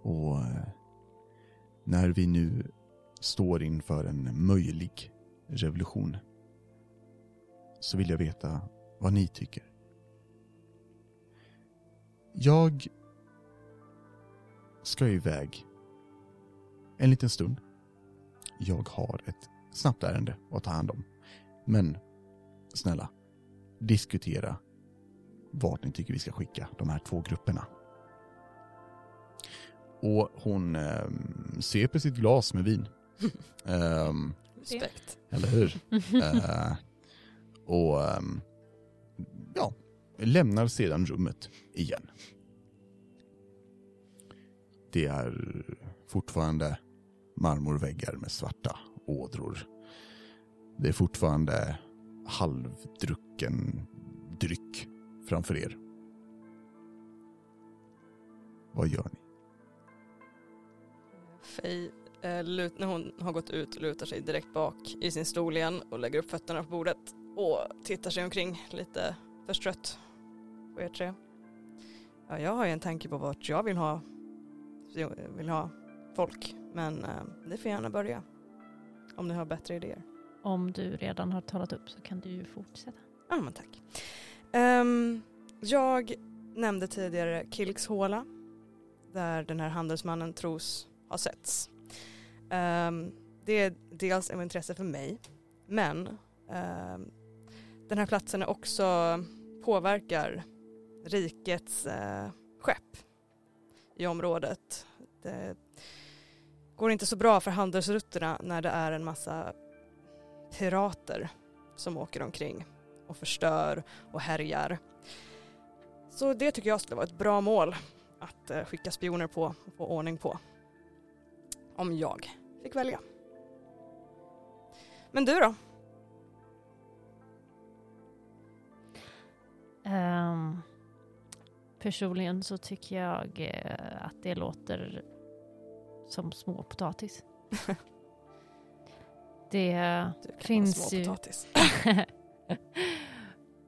Och när vi nu står inför en möjlig revolution så vill jag veta vad ni tycker. Jag ska iväg en liten stund. Jag har ett snabbt ärende att ta hand om. Men snälla, diskutera vart ni tycker vi ska skicka de här två grupperna. Och hon eh, sveper sitt glas med vin. Ehm, Respekt. eller hur? Eh, och ehm, ja, lämnar sedan rummet igen. Det är fortfarande marmorväggar med svarta ådror. Det är fortfarande halvdrucken dryck framför er. Vad gör ni? Faye, eh, när hon har gått ut, lutar sig direkt bak i sin stol igen och lägger upp fötterna på bordet och tittar sig omkring lite förstrött på er tre. Ja, jag har ju en tanke på vart jag vill ha, vill ha folk, men eh, det får gärna börja. Om ni har bättre idéer. Om du redan har talat upp så kan du ju fortsätta. Ja, men tack. Ehm, jag nämnde tidigare Kilks håla, där den här handelsmannen tros ha setts. Ehm, det är dels av intresse för mig, men ehm, den här platsen är också påverkar rikets eh, skepp i området. Det går inte så bra för handelsrutterna när det är en massa pirater som åker omkring och förstör och härjar. Så det tycker jag skulle vara ett bra mål att eh, skicka spioner på och få ordning på. Om jag fick välja. Men du då? Um, personligen så tycker jag eh, att det låter som småpotatis. det Finns ju-.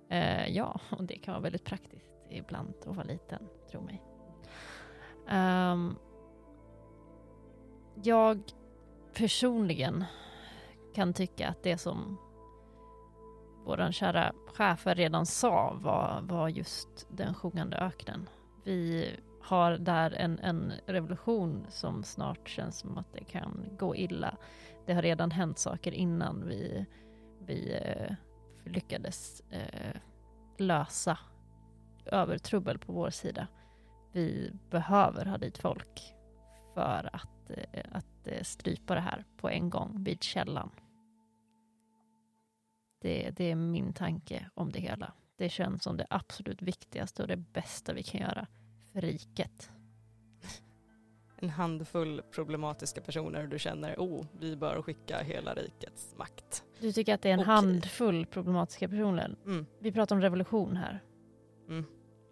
Eh, ja, och det kan vara väldigt praktiskt ibland att vara liten, tro mig. Ehm, jag personligen kan tycka att det som vår kära chefer redan sa var, var just den sjungande öknen. Vi har där en, en revolution som snart känns som att det kan gå illa. Det har redan hänt saker innan vi, vi eh, lyckades eh, lösa övertrubbel på vår sida. Vi behöver ha dit folk för att, eh, att eh, strypa det här på en gång vid källan. Det, det är min tanke om det hela. det känns som det absolut viktigaste och det bästa vi kan göra för riket. En handfull problematiska personer du känner, oh, vi bör skicka hela rikets makt. Du tycker att det är en Okej. handfull problematiska personer? Mm. Vi pratar om revolution här. Mm.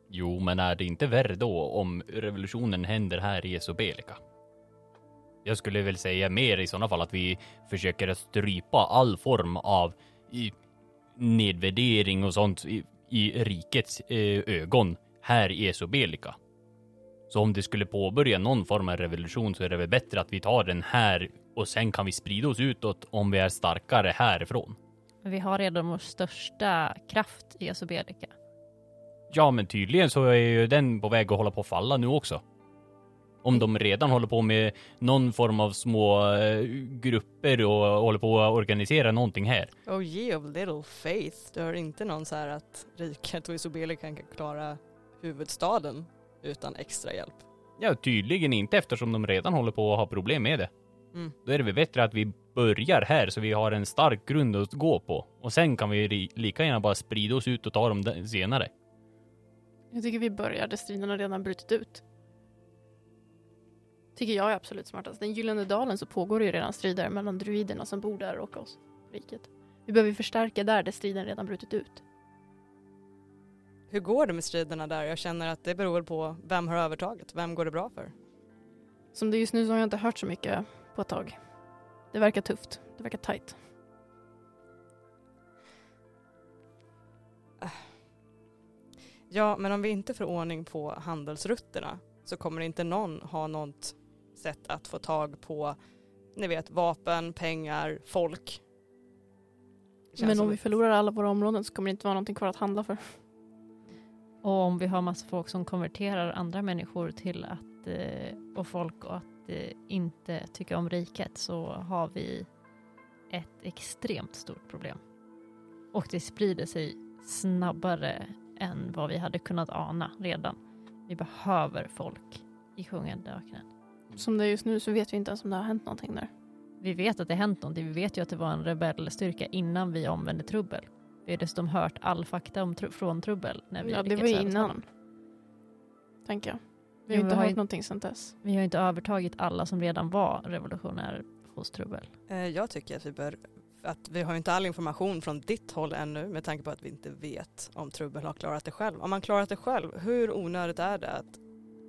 Jo, men är det inte värre då om revolutionen händer här i Esobelika? Jag skulle väl säga mer i sådana fall att vi försöker strypa all form av i, nedvärdering och sånt i, i rikets eh, ögon här i Esobelika. Så om det skulle påbörja någon form av revolution så är det väl bättre att vi tar den här och sen kan vi sprida oss utåt om vi är starkare härifrån. Vi har redan vår största kraft i Asobelika. Ja, men tydligen så är ju den på väg att hålla på att falla nu också. Om de redan håller på med någon form av små eh, grupper och håller på att organisera någonting här. Oh ye of little faith. Du har inte någon så här att riket och Isobeli kan klara huvudstaden utan extra hjälp. Ja, tydligen inte eftersom de redan håller på att ha problem med det. Mm. Då är det väl bättre att vi börjar här så vi har en stark grund att gå på. Och sen kan vi lika gärna bara sprida oss ut och ta dem senare. Jag tycker vi börjar där striden har redan brutit ut. Tycker jag är absolut smartast. Den Gyllene Dalen så pågår det ju redan strider mellan druiderna som bor där och oss, riket. Vi behöver förstärka där, där striden redan brutit ut. Hur går det med striderna där? Jag känner att det beror på vem har övertaget. Vem går det bra för? Som det är just nu så har jag inte hört så mycket på ett tag. Det verkar tufft. Det verkar tajt. Ja, men om vi inte får ordning på handelsrutterna så kommer inte någon ha något sätt att få tag på, ni vet, vapen, pengar, folk. Men om vi förlorar alla våra områden så kommer det inte vara någonting kvar att handla för. Och om vi har massa folk som konverterar andra människor till att, eh, och folk och att eh, inte tycka om riket så har vi ett extremt stort problem. Och det sprider sig snabbare än vad vi hade kunnat ana redan. Vi behöver folk i sjungande öknen. Som det är just nu så vet vi inte ens om det har hänt någonting där. Vi vet att det hänt någonting. Vi vet ju att det var en rebellstyrka innan vi omvände trubbel. Vi har dessutom hört all fakta om tru- från trubbel. När vi Ja, det var innan. Tänker jag. Vi Jo, har inte vi har hört någonting sedan dess. Vi har inte övertagit alla som redan var revolutionärer hos trubbel. Eh, Jag tycker att vi bör, att vi har ju inte all information från ditt håll ännu med tanke på att vi inte vet om Trubbel har klarat det själv. Om man klarat det själv, hur onödigt är det att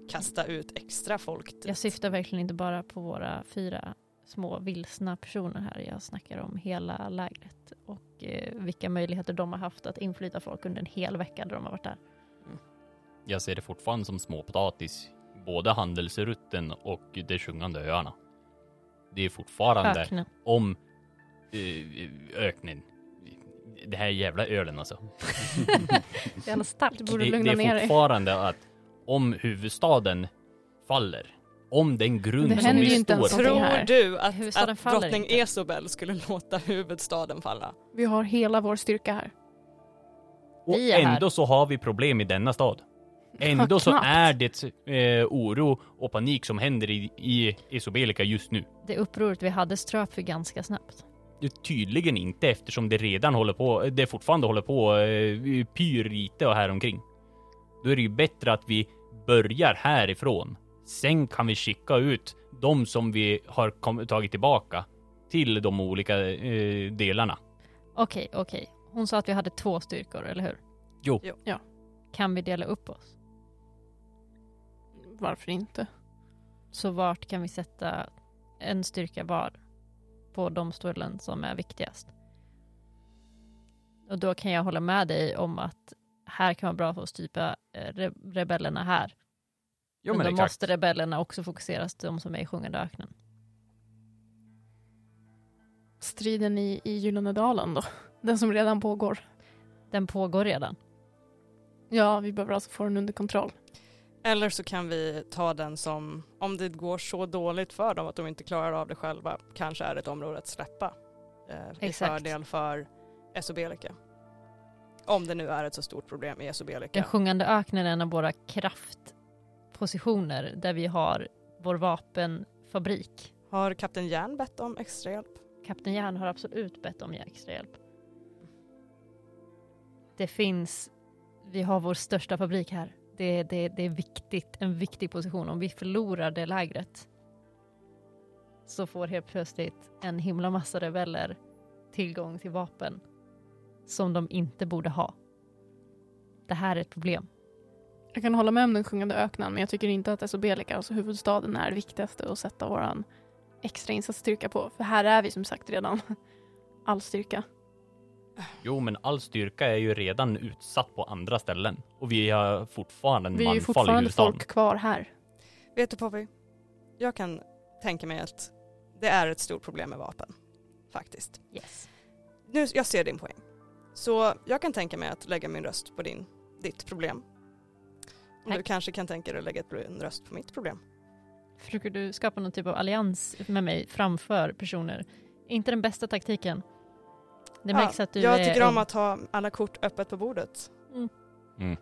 kasta ut extra folk? dit? Jag syftar verkligen inte bara på våra fyra små vilsna personer här. Jag snackar om hela lägret och eh, vilka möjligheter de har haft att inflyta folk under en hel vecka där de har varit där. Jag ser det fortfarande som småpotatis. Både handelsrutten och de sjungande öarna. Det är fortfarande Öknen. om eh, öknen. Det här jävla ölen alltså. Det är alla starkt. Du borde Det, är fortfarande att om huvudstaden faller, om den grund Det som vi ju inte står någonting Tror du att, att faller drottning inte. Esobel skulle låta huvudstaden falla? Vi har hela vår styrka här. Och Vi är här. ändå så har vi problem i denna stad. Ändå så knappt. är det eh, oro och panik som händer i, i Isobelika just nu. Det upproret vi hade ströp för ganska snabbt. Tydligen inte eftersom det redan håller på, det fortfarande håller på eh, pyr lite och här omkring. Då är det ju bättre att vi börjar härifrån. Sen kan vi skicka ut de som vi har tagit tillbaka till de olika eh, delarna. Okej, okej. Hon sa att vi hade två styrkor, eller hur? Jo, Kan vi dela upp oss? Varför inte? Så vart kan vi sätta en styrka var på de ställen som är viktigast? Och då kan jag hålla med dig om att här kan vara bra för att stypa eh, re- rebellerna här. jo men men då exakt. måste rebellerna också fokuseras de som är i sjungande öknen. Striden i, i Gyllene Dalen då? Den som redan pågår. Den pågår redan. Ja, vi behöver alltså få den under kontroll. Eller så kan vi ta den som, om det går så dåligt för dem att de inte klarar av det själva, kanske är ett område att släppa. Eh, I Exakt. fördel för Esobelika. Om det nu är ett så stort problem i Esobelika. Den sjungande öknen är en av våra kraftpositioner där vi har vår vapenfabrik. Har kapten Järn bett om extra hjälp? Kapten Järn har absolut bett om extra hjälp. Det finns vi har vår största fabrik här. Det, det, det är viktigt, en viktig position. Om vi förlorar det lägret så får helt plötsligt en himla massa rebeller tillgång till vapen som de inte borde ha. Det här är ett problem. Jag kan hålla med om den sjungande öknen, men jag tycker inte att Esobelika, alltså huvudstaden, är det viktigaste att sätta våran extra insatsstyrka på. För här är vi som sagt redan all styrka. Jo, men all styrka är ju redan utsatt på andra ställen. Och vi har fortfarande en Vi är ju manfall i fortfarande huvudstaden. folk kvar här. Vet du Poppy? Jag kan tänka mig att det är ett stort problem med vapen. Faktiskt. Yes. Nu, jag ser din poäng. Så jag kan tänka mig att lägga min röst på din, ditt problem. Och du Tack. kanske kan tänka dig att lägga ett, en röst på mitt problem. Försöker du skapa någon typ av allians med mig framför personer? Inte den bästa taktiken. Det Ja, märks att du jag är tycker om ung. att ha alla kort öppet på bordet. Mm. Mm.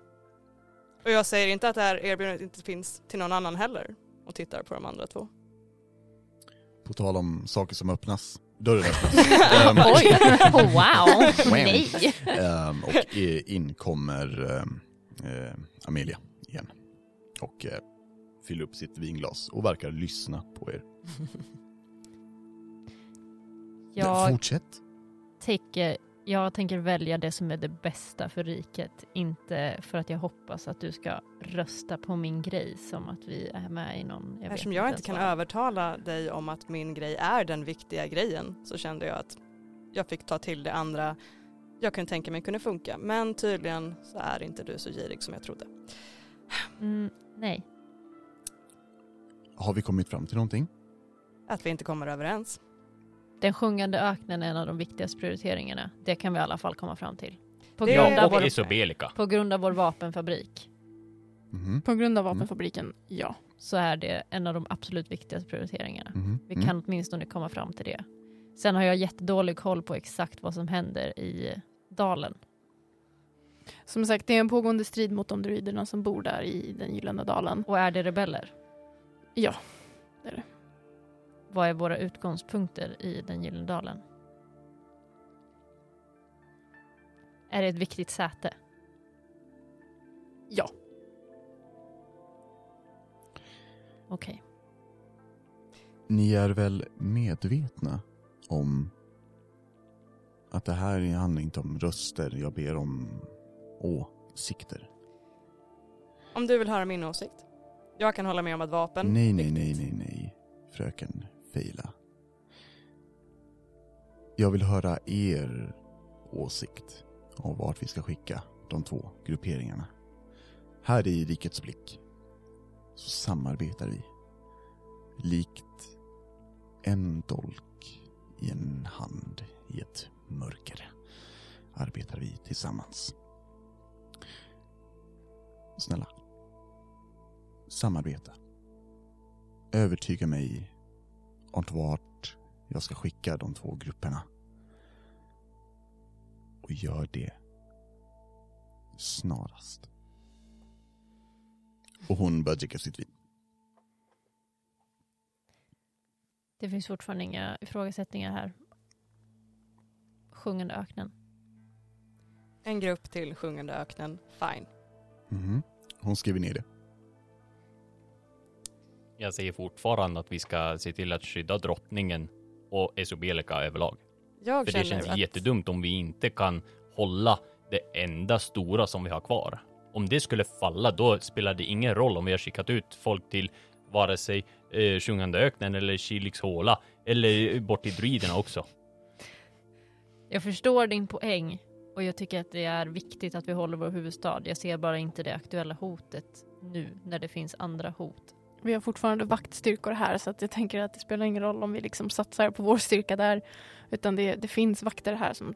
Och jag säger inte att det här erbjudandet inte finns till någon annan heller. Och tittar på de andra två. På tal om saker som öppnas. Dörren öppnas. Ehm, Oj! wow! Nej! ehm, och in kommer eh, Amelia igen. Och eh, fyller upp sitt vinglas och verkar lyssna på er. Jag Fortsätt. tänker, jag tänker välja det som är det bästa för riket. Inte för att jag hoppas att du ska rösta på min grej som att vi är med i någon... Jag Eftersom vet jag inte kan vad. övertala dig om att min grej är den viktiga grejen så kände jag att jag fick ta till det andra jag kunde tänka mig kunde funka. Men tydligen så är inte du så girig som jag trodde. Mm, nej. Har vi kommit fram till någonting? Att vi inte kommer överens. Den sjungande öknen är en av de viktigaste prioriteringarna. Det kan vi i alla fall komma fram till. På, Det- grund, Ja, av och vår, Isobelika. på grund av vår vapenfabrik Mhm, På grund av vapenfabriken, ja. så är det en av de absolut viktigaste prioriteringarna. mhm, Vi mm. kan åtminstone komma fram till det. Sen har jag jättedålig koll på exakt vad som händer i dalen. Som sagt, det är en pågående strid mot de druiderna som bor där i den gyllene dalen. Och är det rebeller? Ja, det är det. Vad är våra utgångspunkter i den gyllene dalen? Är det ett viktigt säte? Ja. Okej. Ni är väl medvetna om att det här handlar inte om röster, jag ber om åsikter. Om du vill höra min åsikt. Jag kan hålla med om att vapen Nej, nej, nej, nej, nej, fröken vila. Jag vill höra er åsikt om vart vi ska skicka de två grupperingarna. Här i Rikets blick så samarbetar vi. Likt en dolk i en hand i ett mörker arbetar vi tillsammans. Snälla, samarbeta. Övertyga mig om vart jag ska skicka de två grupperna. Och gör det snarast. Och hon börjar dricka sitt vin. Det finns fortfarande inga ifrågasättningar här. Sjungande öknen. En grupp till sjungande öknen, fine. Mhm. Hon skriver ner det. Jag säger fortfarande att vi ska se till att skydda drottningen och Esobelika överlag. Jag För det känns att jättedumt om vi inte kan hålla det enda stora som vi har kvar. Om det skulle falla, då spelar det ingen roll om vi har skickat ut folk till vare sig eh, Sjungande öknen eller Kilix håla eller bort till druiderna också. Jag förstår din poäng och jag tycker att det är viktigt att vi håller vår huvudstad. Jag ser bara inte det aktuella hotet nu när det finns andra hot. Vi har fortfarande vaktstyrkor här så att jag tänker att det spelar ingen roll om vi liksom satsar på vår styrka där. Utan det, det finns vakter här som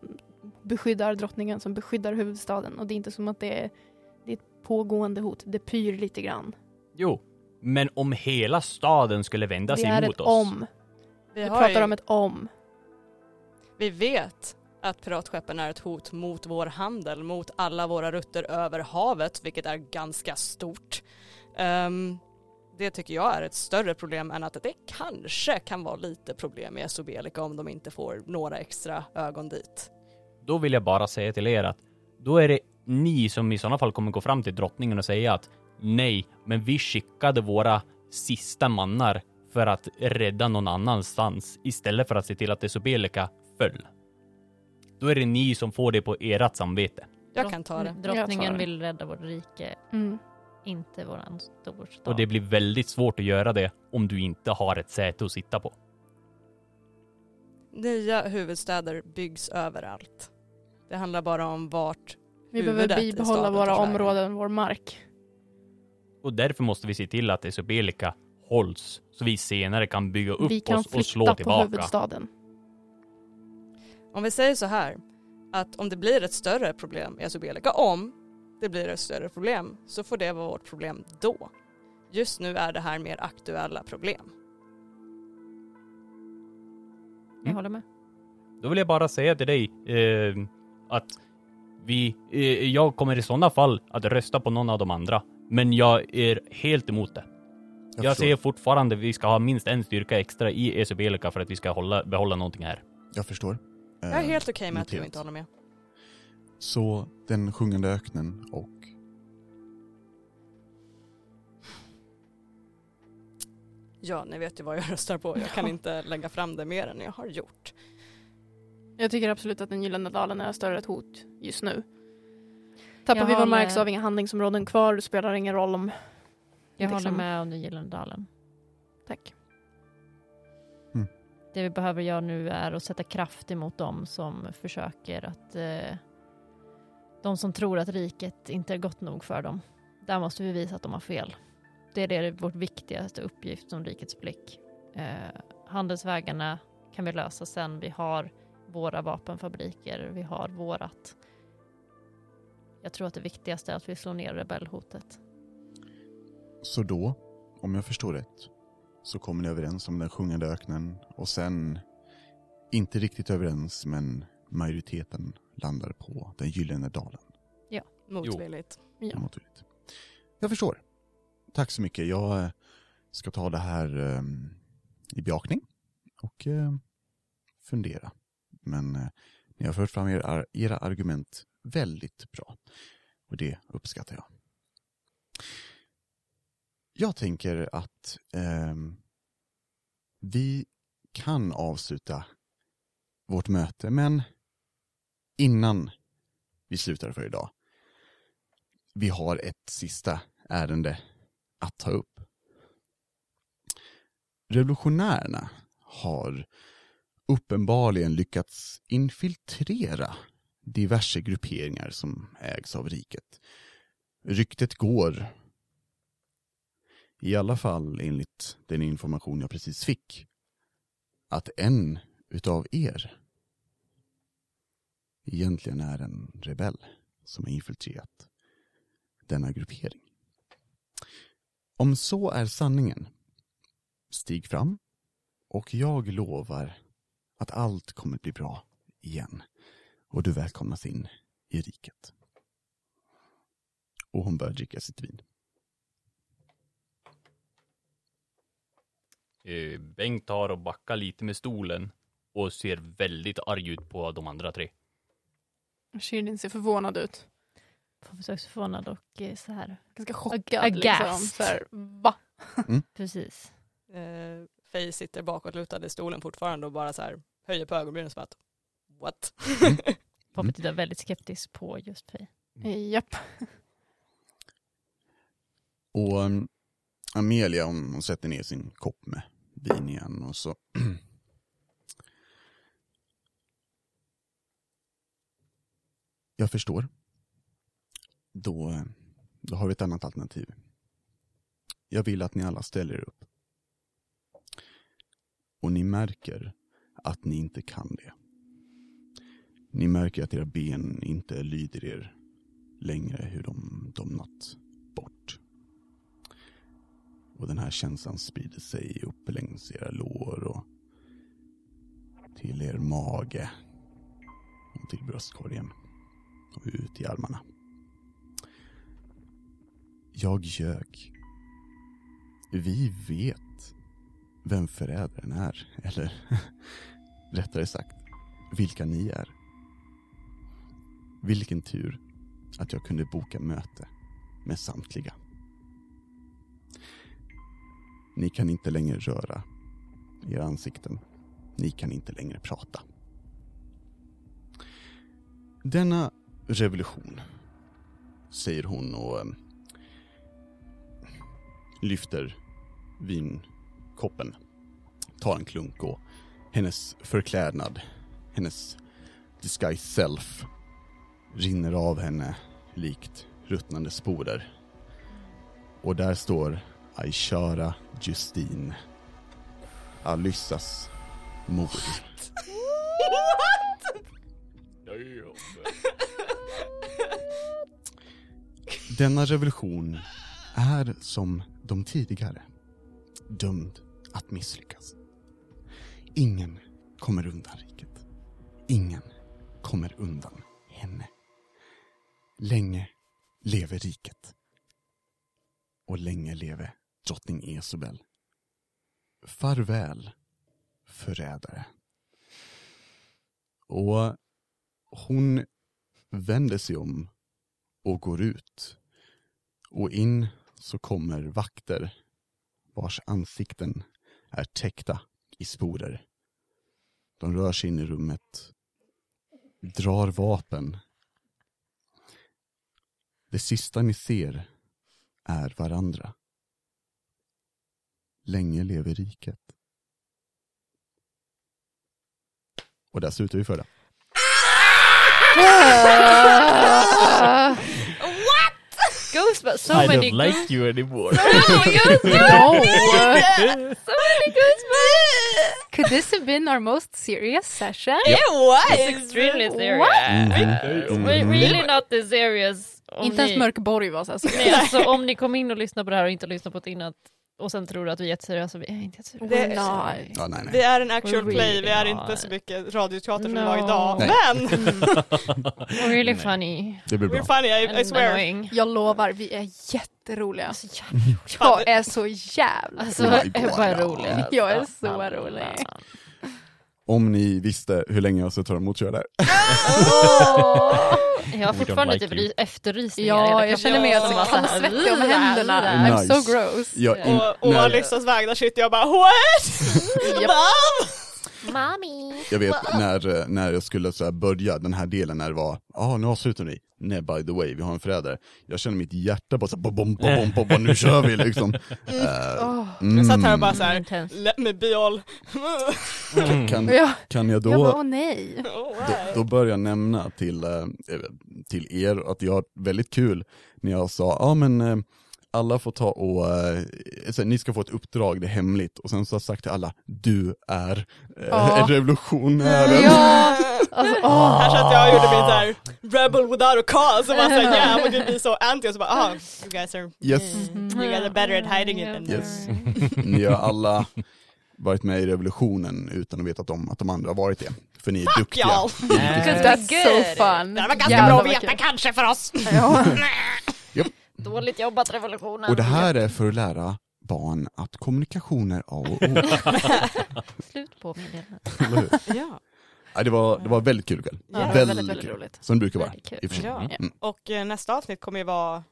beskyddar drottningen, som beskyddar huvudstaden. Och det är inte som att det är, det är ett pågående hot. Det pyr lite grann. Jo, men om hela staden skulle vända Det sig är mot ett oss. om. vi, Vi pratar ju, om ett om. vi vet att piratskeppen är ett hot mot vår handel, mot alla våra rutter över havet, vilket är ganska stort. Ehm, det tycker jag är ett större problem än att det kanske kan vara lite problem med Esobelika om de inte får några extra ögon dit. Då vill jag bara säga till er att då är det ni som i sådana fall kommer gå fram till drottningen och säga att nej, men vi skickade våra sista mannar för att rädda någon annanstans istället för att se till att Esobelika föll. Då är det ni som får det på ert samvete. Jag kan ta det. Jag tar Drottningen det. vill rädda vårt rike, Mm. Inte våran storstad. Och det blir väldigt svårt att göra det om du inte har ett säte att sitta på. Nya huvudstäder byggs överallt. Det handlar bara om vart Vi behöver bibehålla våra områden, vår mark. Och därför måste vi se till att Esobelika hålls så vi senare kan bygga upp Vi kan oss och slå flytta på tillbaka. huvudstaden. Om vi säger så här, att om det blir ett större problem i Asubelika, om det blir ett större problem, så får det vara vårt problem då. Just nu är det här mer aktuella problem. Jag håller med. Då vill jag bara säga till dig eh, att vi, eh, jag kommer i sådana fall att rösta på någon av de andra. Men jag är helt emot det. Jag, förstår. ser fortfarande att vi ska ha minst en styrka extra i Esobelika för att vi ska hålla, behålla någonting här. Jag förstår. Jag är Eh, helt okej med att du inte håller med. Så den sjungande öknen och Ja, ni vet ju vad jag röstar på. Jag kan inte lägga fram det mer än jag har gjort. Jag tycker absolut att den gyllene dalen är större ett hot just nu. Tappar Jag vi vår håller- mark så har vi inga handlingsområden kvar. Det spelar ingen roll om... Jag Liksom- håller med om den gyllene dalen. Tack. Det vi behöver göra nu är att sätta kraft emot dem som försöker att... Eh, de som tror att riket inte är gott nog för dem. Där måste vi visa att de har fel. Det är det vår viktigaste uppgift som rikets blick. Eh, handelsvägarna kan vi lösa sen. Vi har våra vapenfabriker, vi har vårat. Jag tror att det viktigaste är att vi slår ner rebellhotet. så då, om jag förstår rätt, så kommer ni överens om den sjungande öknen och sen, inte riktigt överens, men majoriteten landar på den gyllene dalen. Motvilligt. Ja. Motvilligt. Jag förstår. Tack så mycket. Jag eh, ska ta det här eh, i beakning och eh, fundera. Men eh, ni har fört fram era, era argument väldigt bra. Och det uppskattar jag. Jag tänker att ehm, vi kan avsluta vårt möte, men innan vi slutar för idag. Vi har ett sista ärende att ta upp. Revolutionärerna har uppenbarligen lyckats infiltrera diverse grupperingar som ägs av riket. Ryktet går, i alla fall enligt den information jag precis fick, att en utav er egentligen är en rebell som har infiltrerat denna gruppering. Om så är sanningen, stig fram och jag lovar att allt kommer bli bra igen och du välkomnas in i riket. Och hon börjar dricka sitt vin. Eh, Bengt tar och backar lite med stolen och ser väldigt arg ut på de andra tre. Shirin ser förvånad ut. Får också förvånad och eh, så här. Ganska chockad. Aghast. Liksom. Så här, va? Precis. Eh, Faye sitter bakåtlutad i stolen fortfarande och bara så här höjer på ögonbrynen som att what? Poppy tittar väldigt skeptisk på just Faye. Japp. Och um, Amelia hon, hon sätter ner sin kopp med vin igen och så Jag förstår. Då, då har vi ett annat alternativ. Jag vill att ni alla ställer er upp. Och ni märker att ni inte kan det. Ni märker att era ben inte lyder er längre hur de domnat bort. Och den här känslan sprider sig upp längs era lår och till er mage och till bröstkorgen och ut i armarna. Jag ljög. Vi vet vem förrädaren är, eller rättare sagt, vilka ni är. Vilken tur att jag kunde boka möte med samtliga. Ni kan inte längre röra era ansikten. Ni kan inte längre prata. Denna revolution, säger hon och eh, lyfter vinkoppen, tar en klunk och hennes förklädnad, hennes disguise self, rinner av henne likt ruttnande sporer. Och där står Aishara Justine, Alyssas mor. Denna revolution är som de tidigare dömd att misslyckas. Ingen kommer undan riket. Ingen kommer undan henne. Länge leve riket. Och länge leve drottning Esobel. Farväl, förrädare. Och hon vänder sig om och går ut. Och in så kommer vakter vars ansikten är täckta i sporer. De rör sig in i rummet, drar vapen. Det sista ni ser är varandra. Länge lever riket. Och där slutar vi för det. Ghostbusters, so I many don't like you anymore. no! So many Ghostbusters! Could this have been our most serious session? It was! It's extremely serious. Mhm. We're really not this serious. Om Inte ens ni- Mörkborg var så här seriös. Nej, alltså, om ni kom in och lyssnade på det här och inte lyssnat på det innan och sen tror att vi är jätteseriösa, vi är inte jätteseriösa. Det- Nej. Ja, nej, Vi nej. är en actual Really play, vi är inte så mycket radioteater som vi No. var idag. Nej. Men, Really Nej. funny. Det blir bra. we're funny, I, I swear. annoying. Jag lovar, vi är jätteroliga. Alltså. Jag är så jävla Alltså, Oh jag är rolig. alltså. Jag är så rolig. Om ni visste hur länge jag suttit och emot där. Jag har We fortfarande like typ efterrysningar. Ja, jag känner mig alltså här, kallsvettig om händerna. I'm Nice. so gross. Jag in, Och, och Alissas vägnar sitter jag bara what? Mom? Mami. jag vet när, eh, när jag skulle så här börja den här delen när det var, ja ah, nu avslutar vi. Nej by the way, vi har en förrädare. Jag känner mitt hjärta bara så här, bom, bom, bom, bom, bom, nu kör vi liksom. Eh, Åh. Jag satt här och bara mm. så här, Intense. let me be all... kan, Ja, kan jag jag bara, då, åh nej. då, då börjar jag nämna till, eh, till er att jag har väldigt kul när jag sa, ja ah, men eh, alla får ta och, eh, så här, ni ska få ett uppdrag, det är hemligt. Och sen så har jag sagt till alla, du är eh, Ja. revolutionären. Ja, alltså åh. Här satt jag och gjorde min såhär rebel without a cause och bara såhär yeah I'm gonna be so anti och så bara ah you guys are, Yes, you guys are better at hiding it than Yes. ni har alla varit med i revolutionen utan att veta om att de andra har varit det. För ni är duktiga. y'all. That's so fun. Det var ganska Jävlar bra att veta kanske för oss. Dåligt jobbat revolutionen. Och det här är för att lära barn att kommunikation är A och O. Slut på meddelandet. Eller hur? Ja. Ja, det, var, det var väldigt kul kväll. Ja, det var väldigt, väldigt, väldigt kul. roligt. Som det brukar vara. Ja. Mm. Och eh, nästa avsnitt kommer ju vara,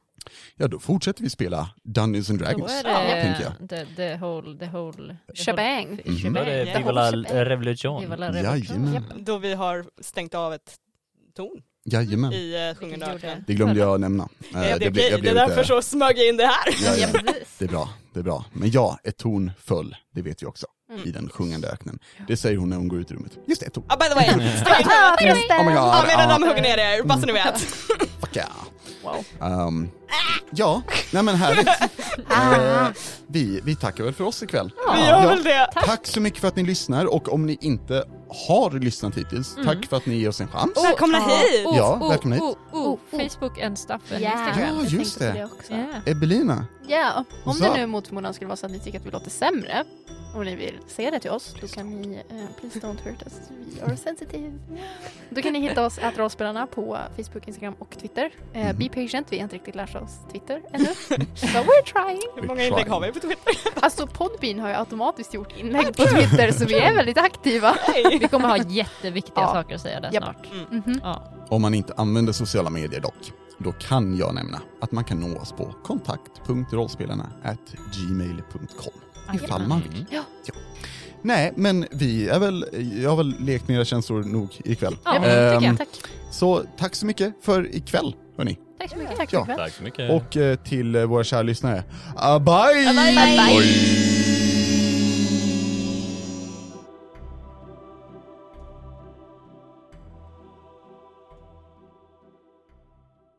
Ja, då fortsätter vi spela Dungeons and Då Dragons. är tänker jag. det the, the whole, the whole... Shebang. whole- Mhm. Då är det. Viva la revolution. Viva la revolution. Jajamän. Då vi har stängt av ett ton Jajamän. i uh, Vilket Sjungande öknen. Det glömde jag nämna. Eh, Ja, det, är blev- jag det blev är därför lite- så smög jag in det här. Ja, ja. Ja. Det är bra, det är bra. Men ja, ett torn föll, det vet vi också. Mm. I den sjungande öknen. Det säger hon när hon går ut ur rummet. Just det, ett torn. Ah, by the way, Ah, Oh my god. ja, medan ja, de hugger ner er, bara så ni vet. fuck yeah. Wow. Um, ja, nej men härligt. Eh, vi, vi tackar väl för oss ikväll. Vi gör väl det. Tack så mycket för att ni lyssnar och om ni inte har lyssnat hittills, tack för att ni ger oss en chans. Välkomna hit! Oh, Ja, oh, välkommen hit. oh, oh, Oh, oh. Facebook and stuff and Ja, just det. också. Yeah. Ebelina, Ja, om Så. det nu mot förmodan skulle vara så att ni tycker att vi låter sämre och ni vill säga det till oss, då kan ni, eh, please don't hurt us, we are sensitive. Då kan ni hitta oss, att rollspelarna, på Facebook, Instagram och Twitter. Eh, Mhm. Be patient, vi har inte riktigt lärt oss Twitter ännu. But we're trying. Hur många inlägg har vi på Twitter? Alltså Podbean har ju automatiskt gjort inlägg på Twitter så vi är väldigt aktiva. Vi kommer ha jätteviktiga Ja. saker att säga där snart. Mhm. Ja. Om man inte använder sociala medier dock. då kan jag nämna att man kan nå oss på kontakt.rollspelarna gmail.com ifall man vill. Ja. Nej, men vi är väl, jag har väl lekt med era känslor nog ikväll. Ja, Ja, Ehm, jag. Tack. Så tack så mycket för ikväll, hörni. Tack så mycket. Tack ja. Tack så mycket. Och eh, till våra kära lyssnare, ah, bye! Bye, bye. bye.